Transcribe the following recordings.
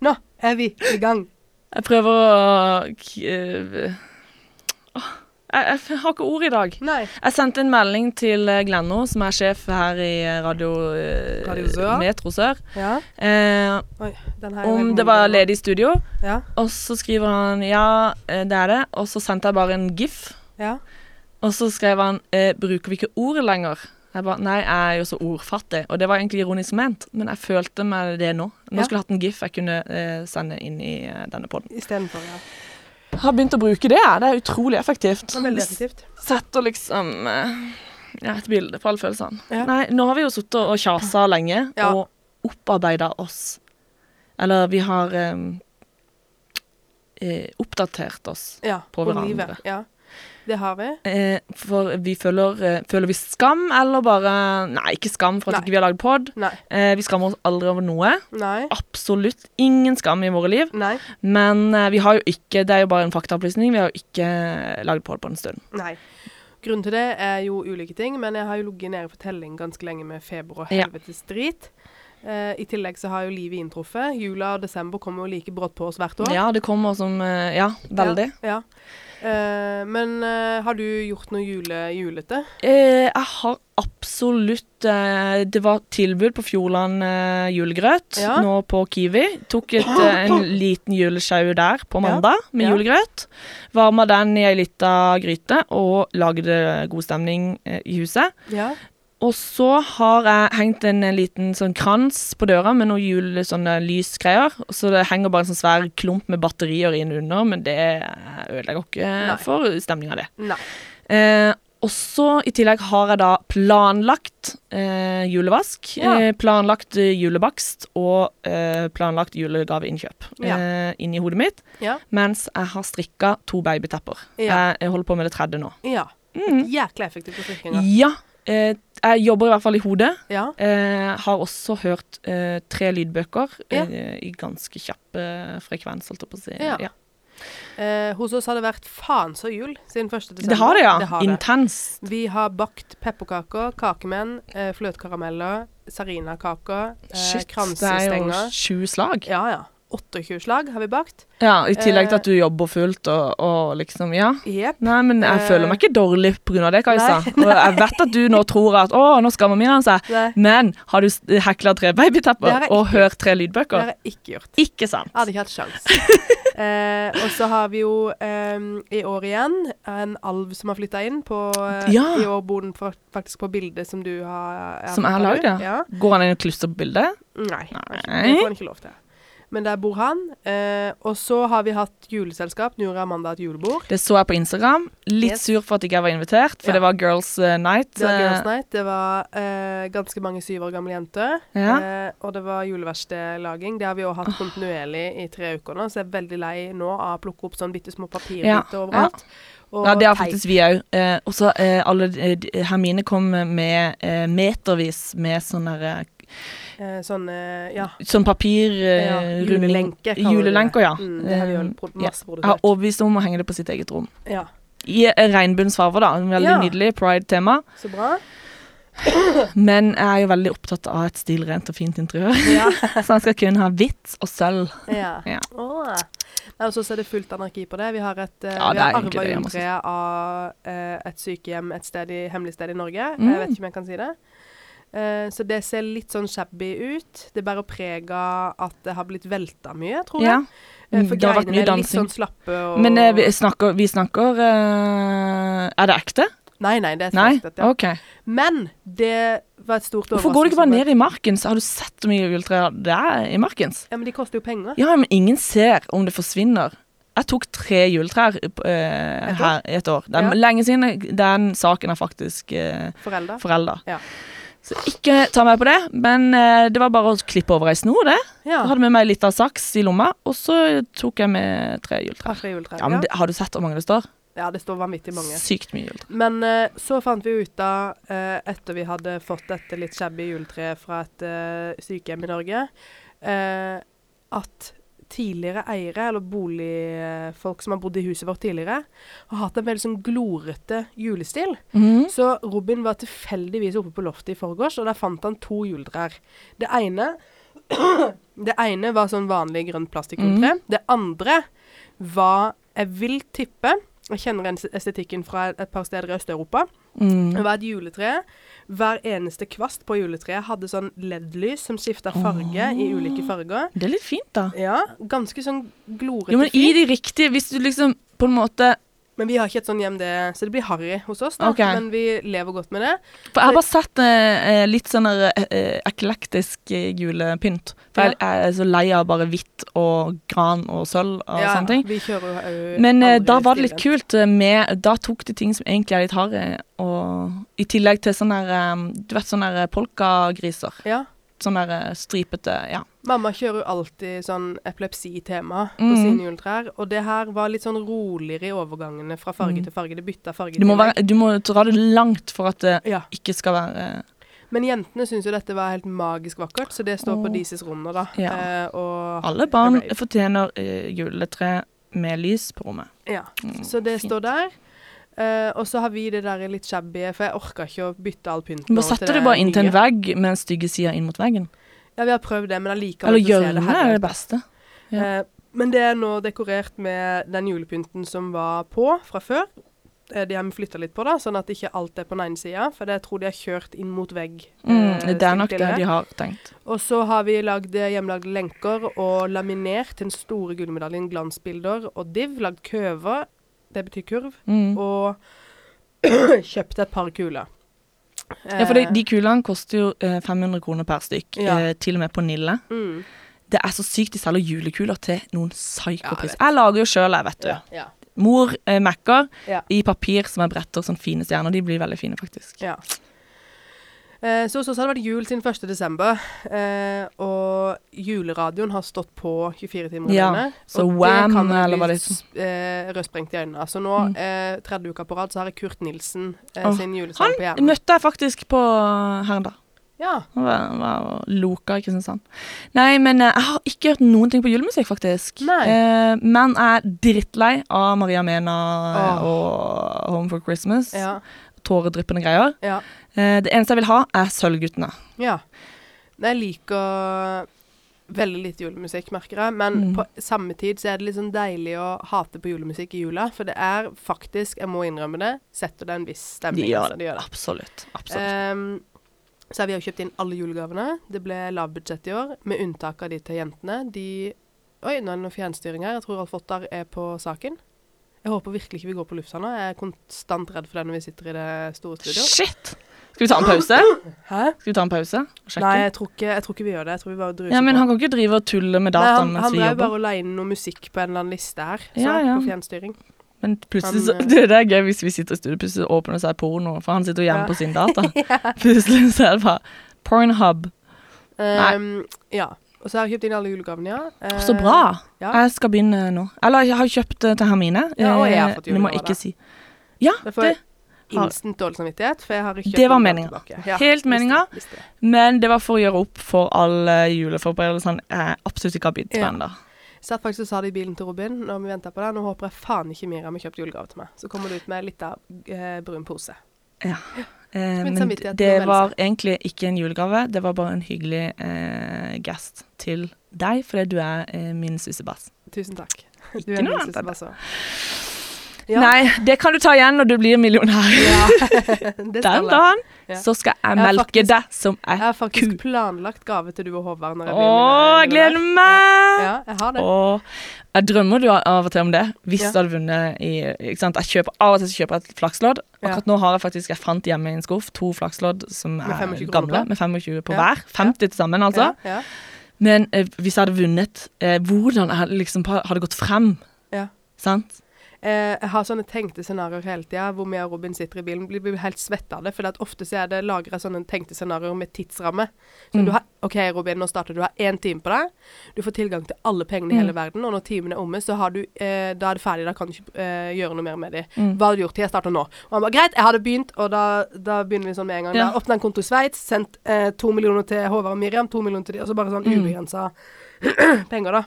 Nå er vi i gang. Jeg prøver å eh, jeg, jeg har ikke ord i dag. Nei. Jeg sendte en melding til Glenno, som er sjef her i eh, Radio, eh, Radio Sør. Metro Sør, Ja. eh, Oi, om det var ledig studio. Ja. Og så skriver han ja, det er det. Og så sendte jeg bare en gif. ja. Og så skrev han eh, bruker vi ikke ordet lenger? Jeg bare, Nei, jeg er jo så ordfattig. Og det var egentlig ironisk ment, men jeg følte meg det nå. Nå skulle jeg hatt en gif jeg kunne eh, sende inn i eh, denne poden. Istedenfor, ja. Jeg har begynt å bruke det. Det er utrolig effektivt. Det er veldig effektivt. Setter liksom eh, ja, et bilde på alle følelsene. Ja. Nei, nå har vi jo sittet og kjasa lenge Ja. og opparbeida oss. Eller vi har eh, eh, oppdatert oss. På på, hverandre. livet. Ja. Det har vi. Eh, for vi føler, eh, føler vi skam, eller bare Nei, ikke skam for at Nei. ikke vi har lagd pod. Eh, vi skammer oss aldri over noe. Nei. Absolutt ingen skam i våre liv. Nei. Men eh, vi har jo ikke Det er jo bare en faktaopplysning. Vi har jo ikke eh, lagd pod på en stund. Nei. Grunnen til det er jo ulike ting, men jeg har jo ligget nede for telling ganske lenge med feber og helvetes drit. Eh, I tillegg så har jo livet inntruffet. Jula og desember kommer jo like brått på oss hvert år. Ja, det kommer som uh, Ja, veldig. Ja. ja. Uh, men har du gjort noe jule, julete? Jeg har absolutt Det var tilbud på Fjordland julegrøt Ja. nå på Kiwi. Tok et, en liten julesjau der på mandag med Ja. julegrøt. Varma den i ei lita gryte og lagde god stemning i huset. Og så har jeg hengt en, liten sånn krans på døra med noen jule, sånne lysgreier. Så det henger bare en sånn svær klump med batterier inn under, men det ødelegger ikke Nei. for stemninga, det. Eh, og så i tillegg har jeg da planlagt eh, julevask, Ja. eh, planlagt eh, julebakst og eh, planlagt julegaveinnkjøp Ja. eh, inni hodet mitt, Ja. mens jeg har strikka to babytepper. Ja. Jeg, jeg holder på med det tredje nå. Ja. Mm. Jækla effektivt på strikkinga. Ja. Eh, jeg jobber i hvert fall i hodet. Ja. Eh, har også hørt eh, tre lydbøker Ja. eh, i ganske kjapp eh, frekvens, holdt jeg på å si. Ja. Ja. Eh, hos oss har det vært faen så jul siden 1. desember. Det har det, ja. Det har det. Intenst. Vi har bakt pepperkaker, kakemenn, fløtekarameller, sarinakaker, eh, Shit, det er jo kransestenger. sju slag. Ja, ja. 28 slag har vi bakt. Ja, I tillegg til Eh, at du jobber fullt og, og liksom Ja. Yep. Nei, men jeg Eh, føler meg ikke dårlig pga. det, Kajsa. Nei, Og jeg vet at du nå tror at å, nå skammer Miriam seg. Nei, Men har du hekla tre babytepper og hørt tre lydbøker? det har jeg ikke gjort. Ikke sant? Jeg hadde ikke hatt sjans. eh, og så har vi jo eh, i år igjen en alv som har flytta inn på eh, Ja. I år bor den faktisk på bildet som du har Som jeg har lagd, ja. ja. Går han inn og klustrer på bildet? Nei, Nei. det får han ikke lov til. Men der bor han. Eh, og så har vi hatt juleselskap. Nå gjorde Amanda et julebord. Det så jeg på Instagram. Litt Yes. sur for at ikke jeg var invitert, for Ja. det var Girls eh, Night. Det var eh, Girls Night. Det var eh, ganske mange syv år gamle jenter. Ja. Eh, og det var juleverkstedlaging. Det har vi også hatt kontinuerlig i tre uker nå, så jeg er veldig lei nå av å plukke opp sånn bitte små Ja, papirbiter overalt. Og Ja, det har faktisk vi òg. Eh, og så eh, alle eh, Hermine kom med eh, metervis med sånne Eh, sånn eh, ja. Sånn papir ja eh, julelenker. det. Julelenker, ja. Mm, det har vi jo masse Jeg har produsert. overbevist om å henge det på sitt eget rom. Ja, I regnbuens farger, da. En Veldig Ja. nydelig pride-tema. så bra. Men jeg er jo veldig opptatt av et stilrent og fint interiør. Ja. Så han skal kun ha hvitt og sølv. ja. Ja. Oh. Og så er det fullt anarki på det. Vi har, et, Ja, vi har arva juletreet av et sykehjem et sted i, hemmelig sted i Norge. Mm. Jeg vet ikke om jeg kan si det. Eh, så det ser litt sånn shabby ut. Det bærer preg av at det har blitt velta mye, tror jeg. Ja. Eh, For greiene greinene er litt sånn slappe og Men eh, vi snakker, vi snakker Er det ekte? Nei, nei, det er Nei? Ekte, ja. okay. Men det var et stort Hvorfor går du ikke bare ned i markens? Har du sett hvor mye juletrær det er i markens? Ja, men de koster jo penger. Ja, men ingen ser om det forsvinner. Jeg tok tre juletrær uh, Et her i et år. Det er Ja. lenge siden den saken er faktisk uh, forelda. Så ikke ta meg på det, men eh, det var bare å klippe over ei snor, det. Ja. Hadde med meg litt av saks i lomma, og så tok jeg med tre juletrær. Ja, men det, Har du sett hvor mange det står? ja, det står vanvittig mange. Sykt mye juletre. Men uh, så fant vi ut av, uh, etter vi hadde fått dette litt shabby juletreet fra et uh, sykehjem i Norge, at tidligere eiere, eller boligfolk som har bodd i huset vårt tidligere, har hatt en veldig sånn glorete julestil. Mm. Så Robin var tilfeldigvis oppe på loftet i forgårs, og der fant han to juletrær. Det ene Det ene var sånn vanlig grønt plastikkjuletre. Det andre var Jeg vil tippe Jeg kjenner estetikken fra et, par steder i Øst-Europa. Mm. Det var et juletre. Hver eneste kvast på juletreet hadde sånn LED-lys som skifta farge i ulike farger. Det er litt fint, da. Ja, ganske sånn glorete Jo, men i de riktige Hvis du liksom på en måte Men vi har ikke et sånn hjem, det, så det blir harry hos oss, da. Okay. Men vi lever godt med det. For jeg har bare sett eh, litt sånn eh, eh, eklektisk eh, julepynt. For jeg, jeg er så lei av bare hvitt og gran og sølv og Ja, sånne ting. Vi kjører jo Men eh, da var det litt kult eh, med Da tok de ting som egentlig er litt harry, og i tillegg til sånne der, eh, Du vet sånne polkagriser. Ja. Sånne der eh, stripete Ja. Mamma kjører jo alltid sånn epilepsitema på Mm. sine juletrær. Og det her var litt sånn roligere i overgangene fra farge Mm. til farge. Det bytta farge. Du må, være, du må dra det langt for at det Ja. ikke skal være Men jentene syns jo dette var helt magisk vakkert, så det står på Åh. rom runder, da. Ja. Eh, Alle barn fortjener uh, juletre med lys på rommet. Ja. Mm, Så det fint. står der. Eh, og så har vi det der litt shabby, for jeg orka ikke å bytte all pynten. Du bare setter det bare bare inntil en vegg med den stygge sida inn mot veggen. Ja, vi har prøvd det, men allikevel Eller hjørnet er det beste. Ja. Uh, men det er nå dekorert med den julepynten som var på fra før. Eh, de har flytta litt på, da, sånn at ikke alt er på den ene sida. For det tror de har kjørt inn mot vegg. Mm, det er nok det de har tenkt. Og så har vi lagd hjemmelagde lenker og laminert den store gullmedaljen, glansbilder og div. Lagd køver, det betyr kurv, Mm. og kjøpte et par kuler. Ja, for de, Eh, de kulene koster jo eh, 500 kroner per stykk, Ja. eh, til og med på Nille. mm, Det er så sykt de selger julekuler til noen psykopriser. Ja, jeg lager jo sjøl, jeg, vet du. ja, Mor eh, mekker i papir som er bretter, sånn fine stjerner. De blir veldig fine, faktisk. ja. Eh, så hos oss har det vært jul siden 1. desember, eh, og juleradioen har stått på 24 timer i Ja, døgnet. så og Wham, det kan eller hva det heter. eh, rødsprengt i øynene. Så nå, Mm. eh, tredje uka på rad, så har jeg Kurt Nilsen Åh, sin julesang på Han møtte jeg faktisk på Herndal. Ja. Var, var loka i Kristiansand. Nei, men jeg har ikke hørt noen ting på julemusikk, faktisk. Eh, men jeg er drittlei av Maria Mena oh. og Home for Christmas. Ja. Tåredryppende greier. Ja. Eh, det eneste jeg vil ha, er Sølvguttene. ja. Jeg liker veldig lite julemusikk, merker jeg. Men Mm. på samme tid så er det litt sånn deilig å hate på julemusikk i jula. For det er faktisk, jeg må innrømme det, setter det en viss De stemning. gjør altså, de gjør det. Absolutt. absolutt. Um, så har vi jo kjøpt inn alle julegavene. Det ble lavbudsjett i år, med unntak av de til jentene. De Oi, nå er det noe fjernstyring her. Jeg tror Alf Ottar er på saken. Jeg håper virkelig ikke vi går på lufta nå. Jeg er konstant redd for det når vi sitter i det store studioet. Shit! Skal vi ta en pause? Hæ? Skal vi ta en pause? Nei, jeg tror, ikke, jeg tror ikke vi gjør det. Jeg tror vi bare druser ja, men på. han kan ikke drive og tulle med Nei, dataen han, mens han vi drev jobber. bare og la inn noe musikk på en eller annen liste her. Så Ja, ja. på fjernstyring. Men plutselig Han, så eh, Det er gøy hvis vi sitter i studio, plutselig åpner det seg porno, for han sitter jo hjemme Ja. på sin data. Plutselig så er det bare Pornhub. Ehm, ja. Og så har jeg kjøpt inn alle julegavene, ja. Eh, Så bra! ja. Jeg skal begynne nå. Eller jeg har kjøpt det til Hermine. Ja, og jeg har Eh, fått må julegave, jeg da. ikke si. Ja, Det får instant dårlig samvittighet, for jeg har ikke Det var meninga. Ja, Helt meninga. men det var for å gjøre opp for alle juleforberedelsene jeg absolutt ikke har begynt Ja. med ennå. Satt faktisk og sa det i bilen til Robin når vi venta på det. Nå håper jeg faen ikke Miriam har kjøpt julegave til meg. Så kommer du ut med litt av eh, brun pose. Ja. Eh, men det var egentlig ikke en julegave, det var bare en hyggelig eh, gest til deg, fordi du er eh, min sussebass. Tusen takk. Du Ikke er min det. altså. Ja. Nei, det kan du ta igjen når du blir millionær. Ja, Den dagen. Så skal jeg Jeg melke faktisk- deg som Jeg har faktisk ku. planlagt gave til du og Håvard når jeg Åh, blir jeg gleder meg! Ja, jeg har det. Åh, jeg drømmer du av og til om det, hvis Ja. du hadde vunnet i ikke sant? Jeg kjøper Av og til så kjøper jeg et flakslodd. Ja. Akkurat nå har jeg faktisk Jeg fant hjemme i en skuff to flakslodd som er 25 gamle, med 25 på Ja. hver. 50 til sammen, altså. Ja, ja. Men eh, hvis jeg hadde vunnet, eh, hvordan jeg liksom hadde gått frem? Ja. Sant? Eh, jeg har sånne tenkte scenarioer hele tida, hvor vi og Robin sitter i bilen. Blir, blir helt svette av det. For ofte så er det lagra sånne tenkte scenarioer med tidsramme. Så Mm. du har OK, Robin, nå starter du. Du har én time på deg. Du får tilgang til alle pengene i Mm. hele verden. Og når timen er omme, så har du, eh, da er det ferdig. Da kan du ikke eh, gjøre noe mer med dem. Mm. Hva har du gjort? Jeg starter nå. Og han bare greit, jeg hadde begynt, og da, da begynner vi sånn med en gang. Ja. Da åpna en konto i Sveits, sendt eh, to millioner til Håvard og Miriam, to millioner til de, og så bare sånn Mm. ubegrensa penger, da.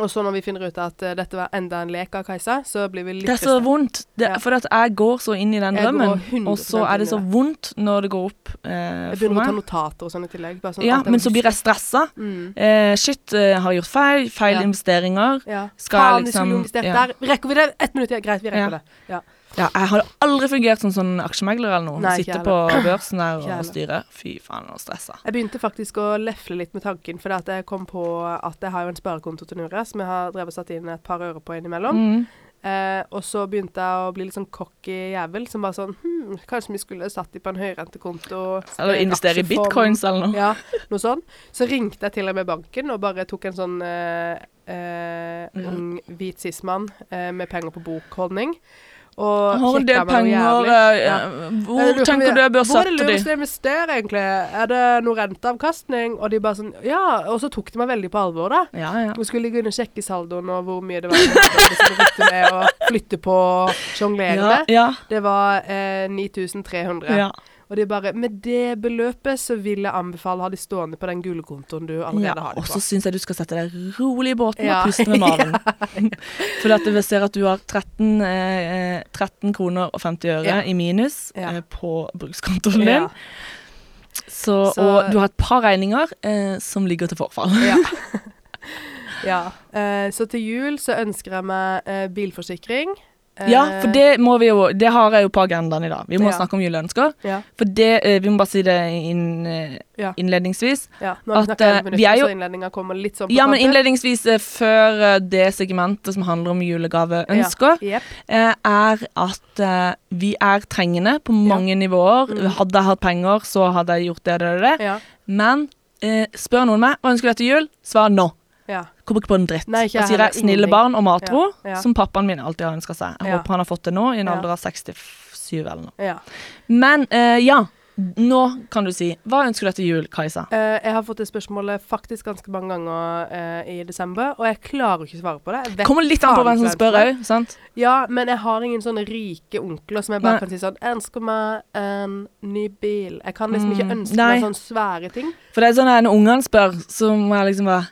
Og så når vi finner ut at uh, dette var enda en lek av Kajsa, så blir vi litt Det er så vondt. Det. For jeg går så inn i den drømmen, og så er det så vondt når det går opp eh, Jeg begynner å ta notater og sånn i tillegg. Sånn Ja, men så blir jeg stressa. mm. Uh, shit, jeg har gjort feil. Feil Ja. investeringer. Ja. Skal Faen, liksom- ja. der. Rekker vi det? Ett minutt, ja. Greit, vi rekker det. Ja. Ja, jeg har aldri fungert som sånn aksjemegler eller noe. Nei, Sitte på børsen der og styre. Fy faen, nå stressa. Jeg begynte faktisk å lefle litt med tanken, for at jeg kom på at jeg har jo en sparekonto til Nure som jeg har drevet og satt inn et par øre på innimellom. Mm. Eh, og så begynte jeg å bli litt sånn cocky jævel, som bare sånn hm, Kanskje vi skulle satt dem på en høyrentekonto. Eller investere i bitcoins eller noe. Ja, noe sånn. Så ringte jeg til og med banken og bare tok en sånn eh, eh, ung hvit cis-mann eh, med penger på bokholdning. Og Har en del penger eh, Ja. eh, Hvor lurer tenker du jeg bør Hvor er det de? lurest å investere, egentlig? Er det noe renteavkastning? Og de bare sånn Ja. Og så tok de meg veldig på alvor, da. Ja, ja. Og skulle gå inn og sjekke saldoen og hvor mye det var liksom med å flytte på sjonglere Ja, ja, Det var eh, 9300. ja. Og de bare Med det beløpet så vil jeg anbefale å ha de stående på den gullkontoen du allerede ja. har de Og så syns jeg du skal sette deg rolig i båten Ja. og puste med magen. For at vi ser at du har 13, eh, 13 kroner og 50 øre i minus eh, på brukskontoen din. Så, Så- og du har et par regninger eh, som ligger til forfall. Ja. ja. Eh, så til jul så ønsker jeg meg eh, bilforsikring. Eh, Ja, for det må vi jo Det har jeg jo på agendaen i dag. Vi må Ja. snakke om juleønsker. Ja, For det eh, Vi må bare si det inn, eh, innledningsvis. ja. Nå har vi eh, 11 vi minutter, er jo- så innledninga kommer litt sånn på Ja, men innledningsvis, eh, før eh, det segmentet som handler om julegaveønsker, ja. yep. er at eh, vi er trengende på mange nivåer. Mm. Hadde jeg hatt penger, så hadde jeg gjort det og det og det. Men eh, spør noen meg hva ønsker du deg til jul, svar nå. Ja. Kommer ikke på en dritt. Nei, ikke da sier jeg. 'snille Ingenting. barn' og 'matro', Ja, ja. som pappaen min alltid har ønska seg. Jeg håper han har fått det nå, i en alder av 67 eller noe. ja. Men uh, ja, nå kan du si Hva ønsker du deg til jul, Kajsa? Uh, jeg har fått det spørsmålet faktisk ganske mange ganger uh, i desember, og jeg klarer ikke å svare på det. Vet Kommer litt an på hvem som spør òg, sant? Ja, men jeg har ingen sånne rike onkler som jeg bare Nei. kan si sånn Jeg ønsker meg en ny bil. Jeg kan liksom ikke Mm, ønske nei. meg sånne svære ting. For det er sånn at når ungene spør, så må jeg liksom bare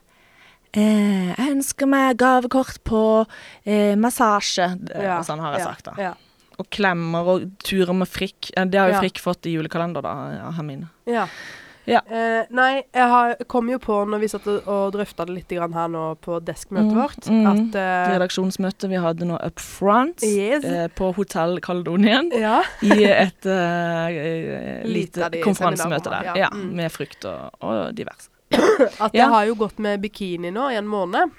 eh, Jeg ønsker meg gavekort på eh, massasje. Ja, og sånn har jeg ja, sagt, da. Ja. Og klemmer og turer med Frikk. Eh, Det har jo. Frikk fått i julekalender, da, av Hermine. ja. Ja. Eh, nei, jeg har, kom jo på når vi satt og, drøfta det litt grann her nå på deskmøtet Mm, vårt, mm. at eh, Redaksjonsmøtet vi hadde nå up front Yes. eh, på Hotell Kaledonien. Ja. I et eh, eh, Lite konferansemøte der. ja. Ja, Mm. med frukt og, og diverse. At Ja. har jo gått med bikini nå i en måned.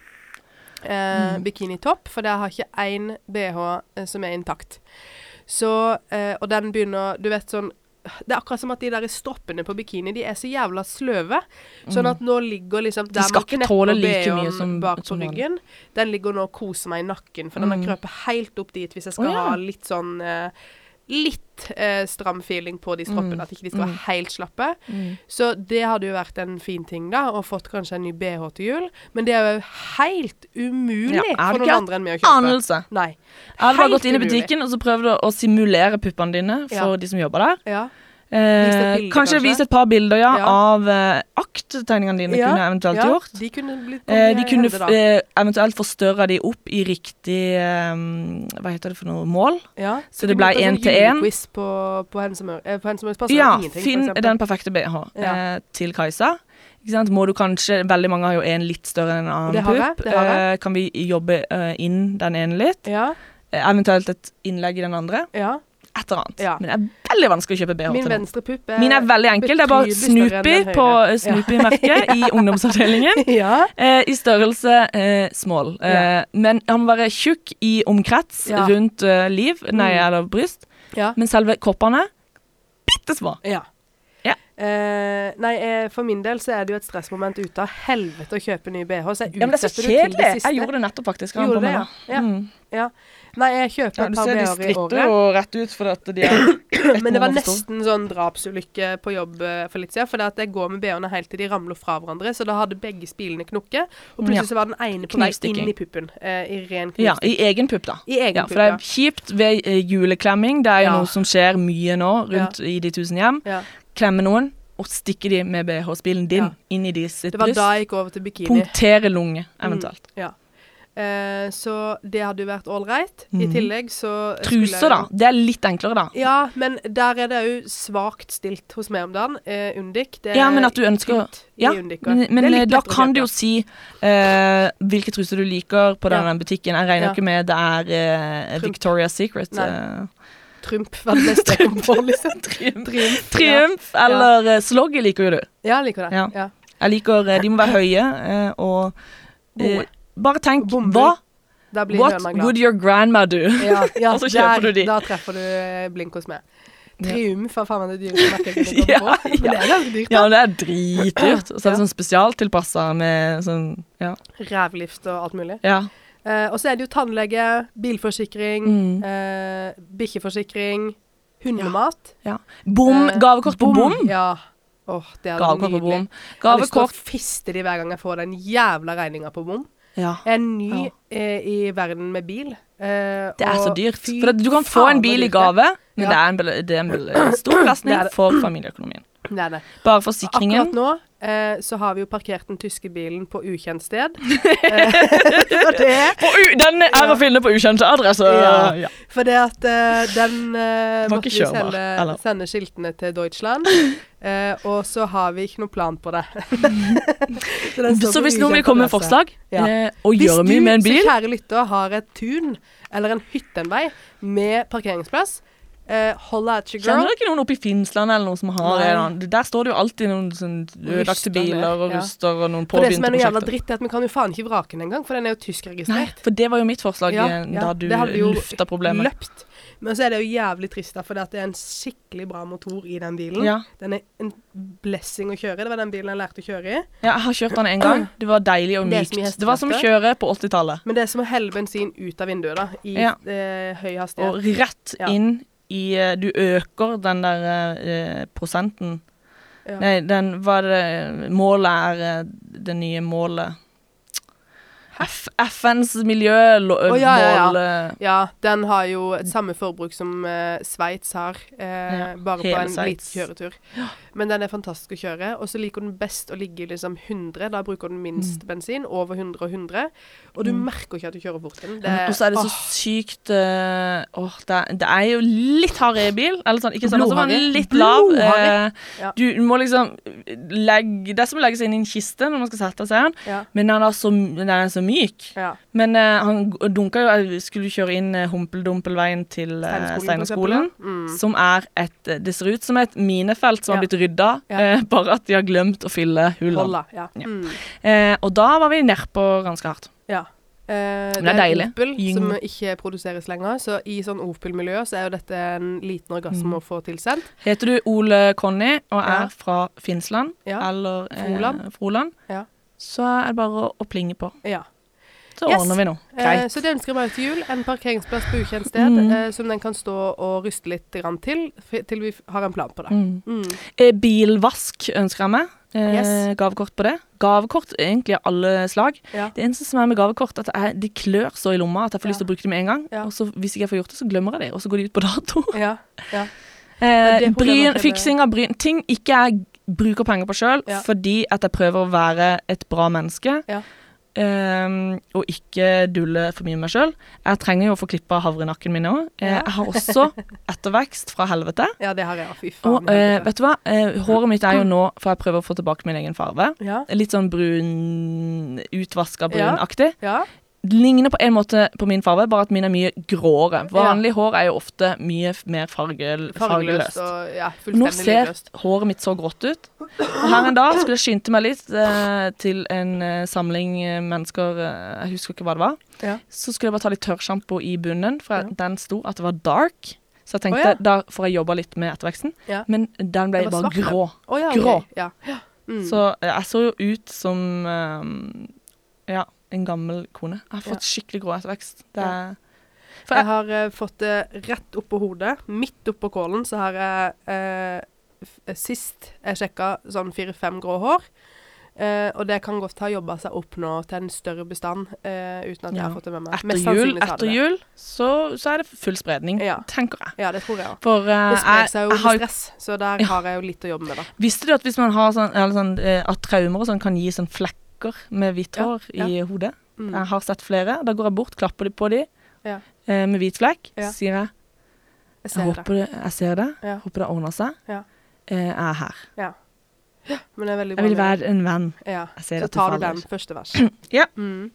Eh, Mm. Bikinitopp, for jeg har ikke én BH eh, som er intakt. Så eh, Og den begynner Du vet sånn Det er akkurat som at de der stroppene på bikini De er så jævla sløve. Sånn at nå ligger liksom Mm. De skal ikke tåle like mye som- bak på ryggen. Den ligger nå og koser meg i nakken, for den har Mm. krøpet helt opp dit hvis jeg skal oh, ja. ha litt sånn eh, Litt eh, stram feeling på de stroppene, Mm. at ikke de skal Mm. være helt slappe. Mm. Så det hadde jo vært en fin ting, da, og fått kanskje en ny BH til jul. Men det er jo helt umulig Ja, for noen andre enn meg å kjøpe. Anelse. Nei. Jeg hadde bare gått inn i umulig. butikken og så prøvd å simulere puppene dine for Ja. de som jobber der. Ja. Eh, kanskje kanskje? vise et par bilder, ja, Ja. av eh, akttegningene dine Ja, kunne eventuelt ja, gjort. De kunne blitt Eh, de kunne hevder da. eh, eventuelt forstørre de opp i riktig eh, Hva heter det for noe? Mål? ja. så det ble én til en. julequiz på, på. Eh, passer Ja, for finn den perfekte BH eh, til Kajsa. Må du kanskje Veldig mange har jo en litt større enn en annen pupp. Eh, kan vi jobbe eh, inn den ene litt? Ja, Eh, eventuelt et innlegg i den andre. ja. Et eller annet. Ja. Men det er veldig vanskelig å kjøpe BH Min til noen. venstre pupp er Min er veldig enkel. Det er bare Snoopy på eh, Snoopy-merket i ungdomsavdelingen. Ja. Eh, I størrelse eh, small. Eh, Men han må være tjukk i omkrets Ja. rundt eh, liv, nei, Mm. eller bryst. ja. Men selve kroppene bitte små. Ja. Ja. Eh, nei, eh, for min del så er det jo et stressmoment ute av helvete å kjøpe ny BH, så jeg Ja, men det er så kjedelig. Jeg gjorde det nettopp, faktisk. Gjorde det, ja. Mm. Ja. Nei, jeg kjøper Ja, et du par ser de BH-er i stritter jo rett ut fordi at de er Men det var nesten sånn drapsulykke på jobb eh, for litt siden. For det at jeg går med BH-ene helt til de ramler fra hverandre. Så da hadde begge spilene knukket. Og plutselig Ja. så var den ene på vei inn i puppen. Eh, I ren Ja, i egen pupp, da. I egen Ja, pup, for det er kjipt ved uh, juleklemming. Det er jo noe som skjer mye nå rundt i de tusen hjem. Klemme noen og stikke de med BH-spilen din Ja. inn i de sitt Det var bryst. da jeg gikk over til bikini. Punktere lunge, eventuelt. Ja. Eh, så det hadde jo vært ålreit. I Mhm. tillegg så jeg Truser, da. Det er litt enklere, da. Ja, men der er det òg svakt stilt hos meg om dagen. Eh, Undik. Det Ja, men at du ønsker Ja, Undik. men, men eh, da kan du jo si eh, hvilke truser du liker på Ja. denne butikken. Jeg regner Ja. ikke med det er eh. Victoria's Secret. Nei. Trump var det beste jeg kom på, liksom. Triumf. Triumf. Triumf eller ja. Sloggy liker jo du. Ja, jeg liker det. Ja. Ja. Jeg liker De må være høye og Gode. Bare tenk Bombe. hva What would your grandma do? Ja, ja Og så kjøper der, du de. Da treffer du eh, blink hos meg. Triumf er faen meg det dyreste merket jeg kunne Ja, komme på. Men det er ganske dyrt, Ja, da. det er dritdyrt. Og så er det sånn spesialtilpassa med sånn Ja. Rævlift og alt mulig. ja. Eh, og så er det jo tannlege, bilforsikring, Mm. eh, bikkjeforsikring, hundemat. Bom. Eh, Gavekort på bom. Ja. Åh, det er Gavekort på nydelig. bom. Jeg har lyst til å Gavekort fiste de hver gang jeg får den jævla regninga på bom. Ja. Jeg er ny Ja. eh, i verden med bil. eh, Det er så dyrt. For at du kan få en bil i gave, men Ja. det er en, det er en stor belastning for familieøkonomien. Det er det. Bare forsikringen. Akkurat nå eh, så har vi jo parkert den tyske bilen på ukjent sted. Eh, den er å finne på ukjent adresse. Ja. Ja. For det at eh, den eh, måtte vi sende, sende skiltene til Deutschland. eh, og så har vi ikke noe plan på det. så, Så hvis noen vil komme med forslag Ja. og gjøre mye med en du, Hvis så kjære lytter, har et tun eller en hyttenvei med parkeringsplass, eh, holla at your Kjenner girl. du ikke noen oppe i Finnsland eller noe som har Nei. en annen- Der står det jo alltid noen sånn ødelagte biler og ja. ruster og noen For det som er noe jævla dritt, er at vi kan jo faen ikke vrake den engang, for den er jo tyskregistrert. for det var jo mitt forslag Ja, eh, ja, da du det lufta problemet. Løpt. Men så er det jo jævlig trist, da, for det er en skikkelig bra motor i den bilen. Ja. Den er en blessing å kjøre. Det var den bilen jeg lærte å kjøre i. ja, jeg har kjørt den en gang. Det var deilig og mykt. Det, Det var som å kjøre på 80-tallet. Men det er som å helle bensin ut av vinduet, da, i Ja. eh, høy Og hastighet. rett Ja. inn i eh, Du øker den der eh, prosenten. Ja. Nei, den Hva er det Målet er eh, det nye målet FNs miljømål oh, ja, ja, ja. eh, Ja, den har jo et samme forbruk som uh, Sveits har, uh, Ja, bare på en liten kjøretur. Men den er fantastisk å kjøre. Og så liker den best å ligge i liksom 100. Da bruker den minst bensin. Over 100 og 100. Og du Mm. merker ikke at du kjører fort den. Og så er det så åh, sykt uh, Åh, det, er- det er jo litt hard i bil. Eller sånn, ikke sånn, altså, men litt lav. Eh, Du må liksom legge Det er som å legge seg inn i en kiste når man skal sette seg i den, ja, men den er så, den er så myk. ja. Men uh, han dunka jo skulle kjøre inn uh, Humpeldumpelveien til uh, Steinerskolen. Mm. Som er et eh, Det ser ut som et minefelt som har blitt rydda, Ja. uh, bare at de har glemt å fylle hullene. Ja. Ja. Mm. Eh, og da var vi nedpå ganske hardt. ja. Eh, Men det er deilig. Opel som ikke produseres lenger, så i sånn Opel-miljø så er jo dette en liten orgasme Mm. å få tilsendt. Heter du Ole Conny og er Ja. fra Finnsland Ja. eller eh, Froland. Froland, Ja. så er det bare å, å plinge på. Ja. Så Yes. ordner vi noe. Eh, så det ønsker jeg meg til jul. En parkeringsplass på ukjent sted Mm. eh, som den kan stå og ryste litt grann til, til vi har en plan på det. Mm. Mm. Eh, bilvask ønsker jeg meg. Eh, Yes. Gavekort på det. Gavekort egentlig av alle slag. Ja. Det eneste som er med gavekort, at det, er, de klør så i lomma at jeg får Ja. lyst til å bruke dem med en gang. Ja. Og så hvis ikke jeg får gjort det, så glemmer jeg det, og så går de ut på dato. Ja. ja. Eh, bryn, fiksing av bryn Ting ikke jeg bruker penger på sjøl, fordi at jeg prøver å være et bra menneske. Ja. Ehm, og ikke dulle for mye med meg sjøl. Jeg trenger jo å få klippa havrenakken min òg. Eh, Ja. jeg har også ettervekst fra helvete. ja, det har jeg. Fy faen. Og uh, vet du hva? Uh, håret mitt er jo nå, for jeg prøver å få tilbake min egen farve, ja. Litt sånn brun Utvaska Ja. brunaktig. ja. Ligner på en måte på min farge, bare at min er mye gråere. Vanlig hår er jo ofte mye mer fargel, Fargeløst og ja, Nå ser livløst. håret mitt så grått ut. Og her en dag skulle jeg skynde meg litt eh, til en eh, samling eh, mennesker eh, Jeg husker ikke hva det var. Ja. Så skulle jeg bare ta litt tørrsjampo i bunnen, for Ja. den sto at det var dark. Så jeg tenkte oh, ja. da får jeg jobba litt med etterveksten. Ja. Men den ble bare svart, grå. Oh, ja, Grå. Okay. Ja. ja. Mm. Så eh, jeg så jo ut som eh, ja, en gammel kone. Jeg har fått skikkelig grå ettervekst. Det er For Jeg jeg, har eh, fått det rett oppå hodet. Midt oppå kålen så har jeg eh, Sist jeg sjekka sånn fire-fem grå hår. Eh, og det kan godt ha jobba seg opp nå til en større bestand eh, uten at jeg har fått det med meg. etter jul, etter jul så, så er det full spredning, Ja. tenker jeg. Ja, det tror jeg òg. For eh, Det sprer seg jo med har, stress, så der Ja. har jeg jo litt å jobbe med, da. Visste du at hvis man har sånn, sånn eh, at traumer og sånn kan gi sånn flekker med hvitt Ja, hår i hodet? Mm. Jeg har sett flere. Da går jeg bort, klapper de på de Ja. eh, med hvit flekk. Ja. Sier jeg Jeg jeg håper det. jeg ser det. Ja. Håper det ordner seg. Ja. Eh, jeg er her. Men det er veldig Jeg vil være en venn. Ja. Jeg ser Så tar du den første vers. Ja. Mm.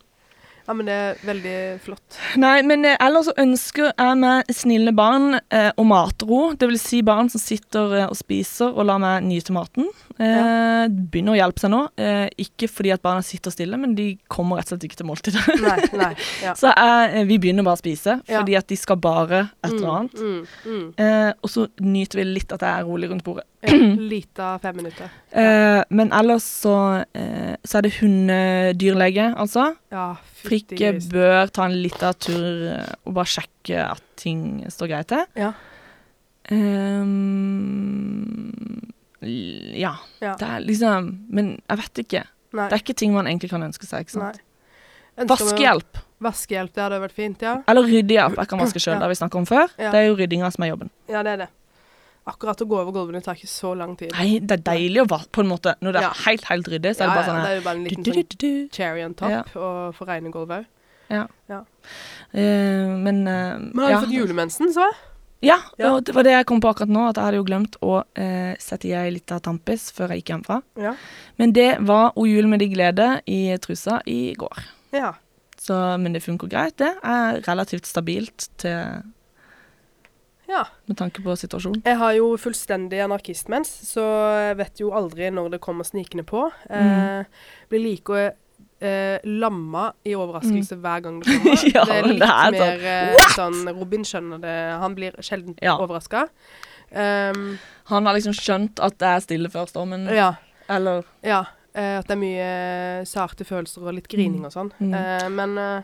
Ja, men det er veldig flott. Nei, men eh, ellers så ønsker jeg meg snille barn eh, og matro. Det vil si barn som sitter eh, og spiser og lar meg nyte maten. Eh, ja. begynner å hjelpe seg nå. Eh, ikke fordi at barna sitter stille, men de kommer rett og slett ikke til måltidet. Nei, nei. Ja. så eh, vi begynner bare å spise, fordi at de skal bare et eller annet. Mm, mm, Eh, og så nyter vi litt at jeg er rolig rundt bordet. Lita fem minutter. Eh, men ellers så, eh, så er det hundedyrlege, altså. Ja, Frikke bør ta en liten tur eh, og bare sjekke at ting står greit til. Ja. Um, ja. Ja. Det er liksom Men jeg vet ikke. Nei. Det er ikke ting man egentlig kan ønske seg. ikke sant? Vaskehjelp. Vaskehjelp, det hadde vært fint, ja. Eller ryddehjelp. Jeg kan vaske sjøl, Ja. det har vi snakka om før. Ja. Det er jo ryddinga som er jobben. Ja, det er det. Akkurat å gå over gulvene tar ikke så lang tid. Nei, det er deilig å vaske på en måte. Når det er Ja. helt, helt ryddig, så er det bare sånn... ja, sånn det er jo bare en liten du, du, du, du. cherry on top Ja. og for rene gulvet òg. Eh, men uh, Men har du fått julemensen, så? Ja, Ja. og det var det jeg kom på akkurat nå, at jeg hadde jo glemt å eh, sette i ei lita tampis før jeg gikk hjemmefra. Ja. Men det var O jul med de glede i trusa i går. ja. Så, men det funker greit, det. Er relativt stabilt til, Ja. med tanke på situasjonen. Jeg har jo fullstendig anarkistmens, så jeg vet jo aldri når det kommer snikende på. Eh, Mm. blir like eh, lamma i overraskelse hver gang det kommer. Mm. Ja, det er litt det er mer eh, sånn Robin skjønner det. Han blir sjelden Ja. overraska. Um, Han har liksom skjønt at det er stille før stormen, ja. eller ja eh, at det er mye sarte følelser og litt grining og sånn. Mm. Eh, men eh,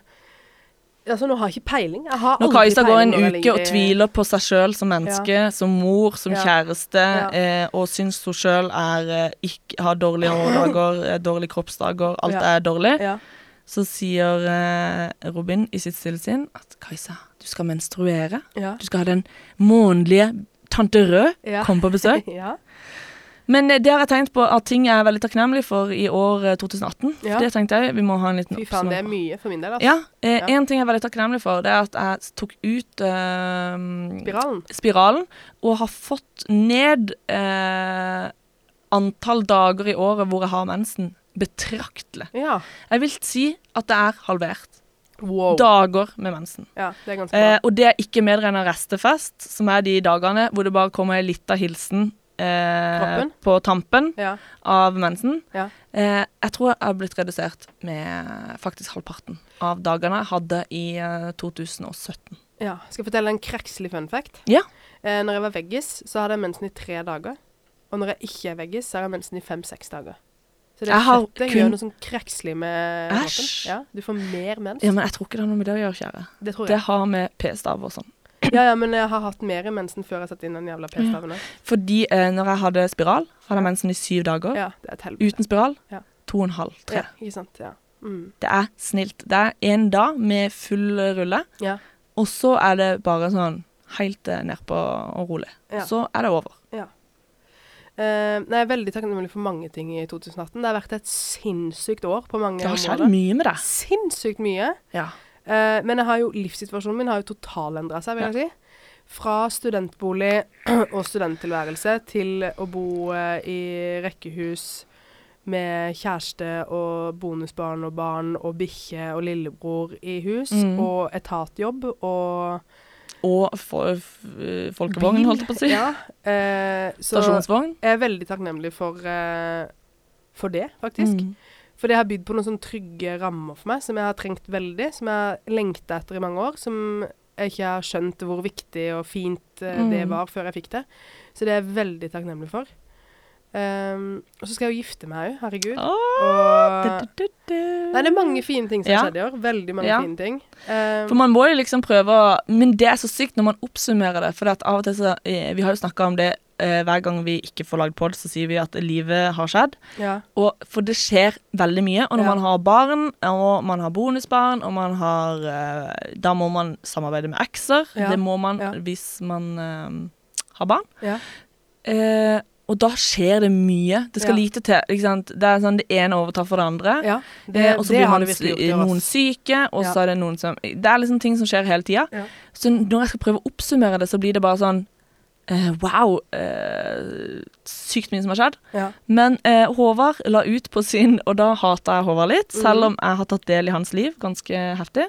altså, nå har jeg ikke peiling. Jeg har Når Kajsa går en uke og tviler på seg sjøl som menneske, som mor, som Ja. kjæreste, Ja. eh, og syns hun sjøl eh, har dårlige hårdager, eh, dårlige kroppsdager, alt Ja. er dårlig, Ja. så sier eh, Robin i sitt stille sinn at Kajsa, du skal menstruere. Ja. Du skal ha den månedlige Tante Rød Ja. komme på besøk. Men eh, det har jeg tenkt på at ting jeg er veldig takknemlig for i år eh, 2018. Ja. Det tenkte jeg vi må ha en liten Fy faen, det er mye for min del. Altså. Ja, eh, Ja. En ting jeg er veldig takknemlig for, det er at jeg tok ut eh, Spiralen. spiralen og har fått ned eh, antall dager i året hvor jeg har mensen, betraktelig. Ja. Jeg vil si at det er halvert. Wow. Dager med mensen. Ja, det bra. Eh, og det er ikke medregna restefest, som er de dagene hvor det bare kommer ei lita hilsen eh, på tampen ja. av mensen. Ja. Eh, jeg tror jeg har blitt redusert med faktisk halvparten av dagene jeg hadde i eh, 2017. ja. Skal jeg fortelle en krekselig fun fact? Ja. Eh, når jeg var veggis, så hadde jeg mensen i tre dager. Og når jeg ikke er veggis, så har jeg mensen i fem-seks dager. Så det fettet kun- gjør noe sånn krekselig med. Æsj. Ja, du får mer mens. Ja, men jeg tror ikke det har noe med det å gjøre, kjære. det tror Det har med p-stav og sånn. Ja, ja, men jeg har hatt mer i mensen før jeg satte inn den jævla p-staven. Fordi eh, når jeg hadde spiral, hadde jeg mensen i syv dager. Ja, det er et helvete. Uten spiral Ja. to og en halv, tre. Ja, ikke sant. Ja. Mm. Det er snilt. Det er en dag med full rulle, Ja. og så er det bare sånn helt eh, nedpå og rolig. Ja. Så er det over. Eh, nei, jeg er veldig takknemlig for mange ting i 2018. Det har vært et sinnssykt år på mange Det har skjedd mye med deg. Sinnssykt mye. Ja. Eh, men jo, livssituasjonen min har jo totalendra seg, vil jeg si. Fra studentbolig og studenttilværelse til å bo uh, i rekkehus med kjæreste og bonusbarn og barn og bikkje og lillebror i hus, Mm. og etatjobb og Og folkevogn, holdt jeg på å si. Ja. uh, så Stasjonsvogn. jeg er veldig takknemlig for, for det, faktisk. Mm. For det har bydd på noen sånne trygge rammer for meg, som jeg har trengt veldig, som jeg har lengta etter i mange år, som jeg ikke har skjønt hvor viktig og fint eh, det Mm. var før jeg fikk det. Så det er jeg veldig takknemlig for. Um, og så skal jeg jo gifte meg òg, herregud. Oh, Og du, du, du. Nei, det er mange fine ting som Ja. har skjedd i år. Veldig mange Ja. fine ting. Um, For man må jo liksom prøve å Men det er så sykt når man oppsummerer det. For at av og til så eh, Vi har jo snakka om det eh, hver gang vi ikke får lagd pod, så sier vi at livet har skjedd. ja. Og, for det skjer veldig mye. Og når Ja. man har barn, og man har bonusbarn, og man har eh, Da må man samarbeide med ekser. Ja. Det må man Ja. hvis man eh, har barn. Ja. Eh, og da skjer det mye. Det skal Ja. lite til. Det er sånn det ene overtar for det andre. Ja, Eh, og så blir man gjort noen syke, og Ja. så er det noen som Det er liksom ting som skjer hele tida. Ja. Så når jeg skal prøve å oppsummere det, så blir det bare sånn uh, Wow. Uh, sykt mye som har skjedd. Ja. Men uh, Håvard la ut på sin, og da hata jeg Håvard litt, Mhm. selv om jeg har tatt del i hans liv ganske heftig.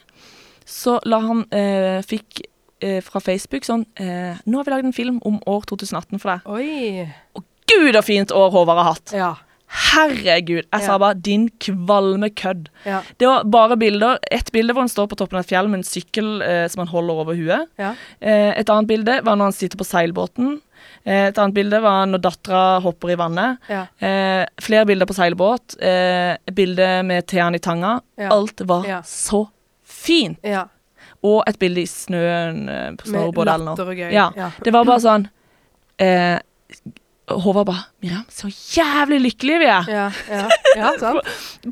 Så la han fikk fra Facebook sånn eh, Nå har vi lagd en film om år 2018 for deg. Oi. Gud, så fint år Håvard har hatt! Ja. Herregud. Jeg sa bare 'din kvalme kødd'. Ja. Det var bare bilder. Et bilde hvor han står på toppen av et fjell med en sykkel eh, som han holder over huet. Ja. Eh, et annet bilde var når han sitter på seilbåten. Eh, et annet bilde var når dattera hopper i vannet. Ja. Eh, flere bilder på seilbåt. Eh, et bilde med Thean i tanga. Alt var så fint. ja. Og et bilde i snøen eh, på snowboard eller noe. Det var bare sånn eh, Håvard bare 'Miriam, så jævlig lykkelige vi er' Ja, ja, ja, sant?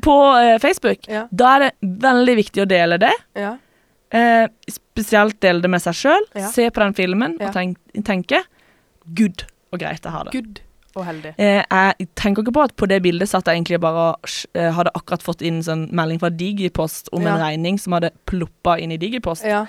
på eh, Facebook. Ja. Da er det veldig viktig å dele det. Ja. Eh, spesielt dele det med seg sjøl. Se på den filmen og tenk, tenke 'good' og greit jeg har det. Good og heldig. Eh, jeg tenker ikke på at på det bildet satt jeg egentlig bare eh, hadde akkurat fått inn sånn melding fra Digipost om en regning som hadde ploppa inn i Digipost. Ja.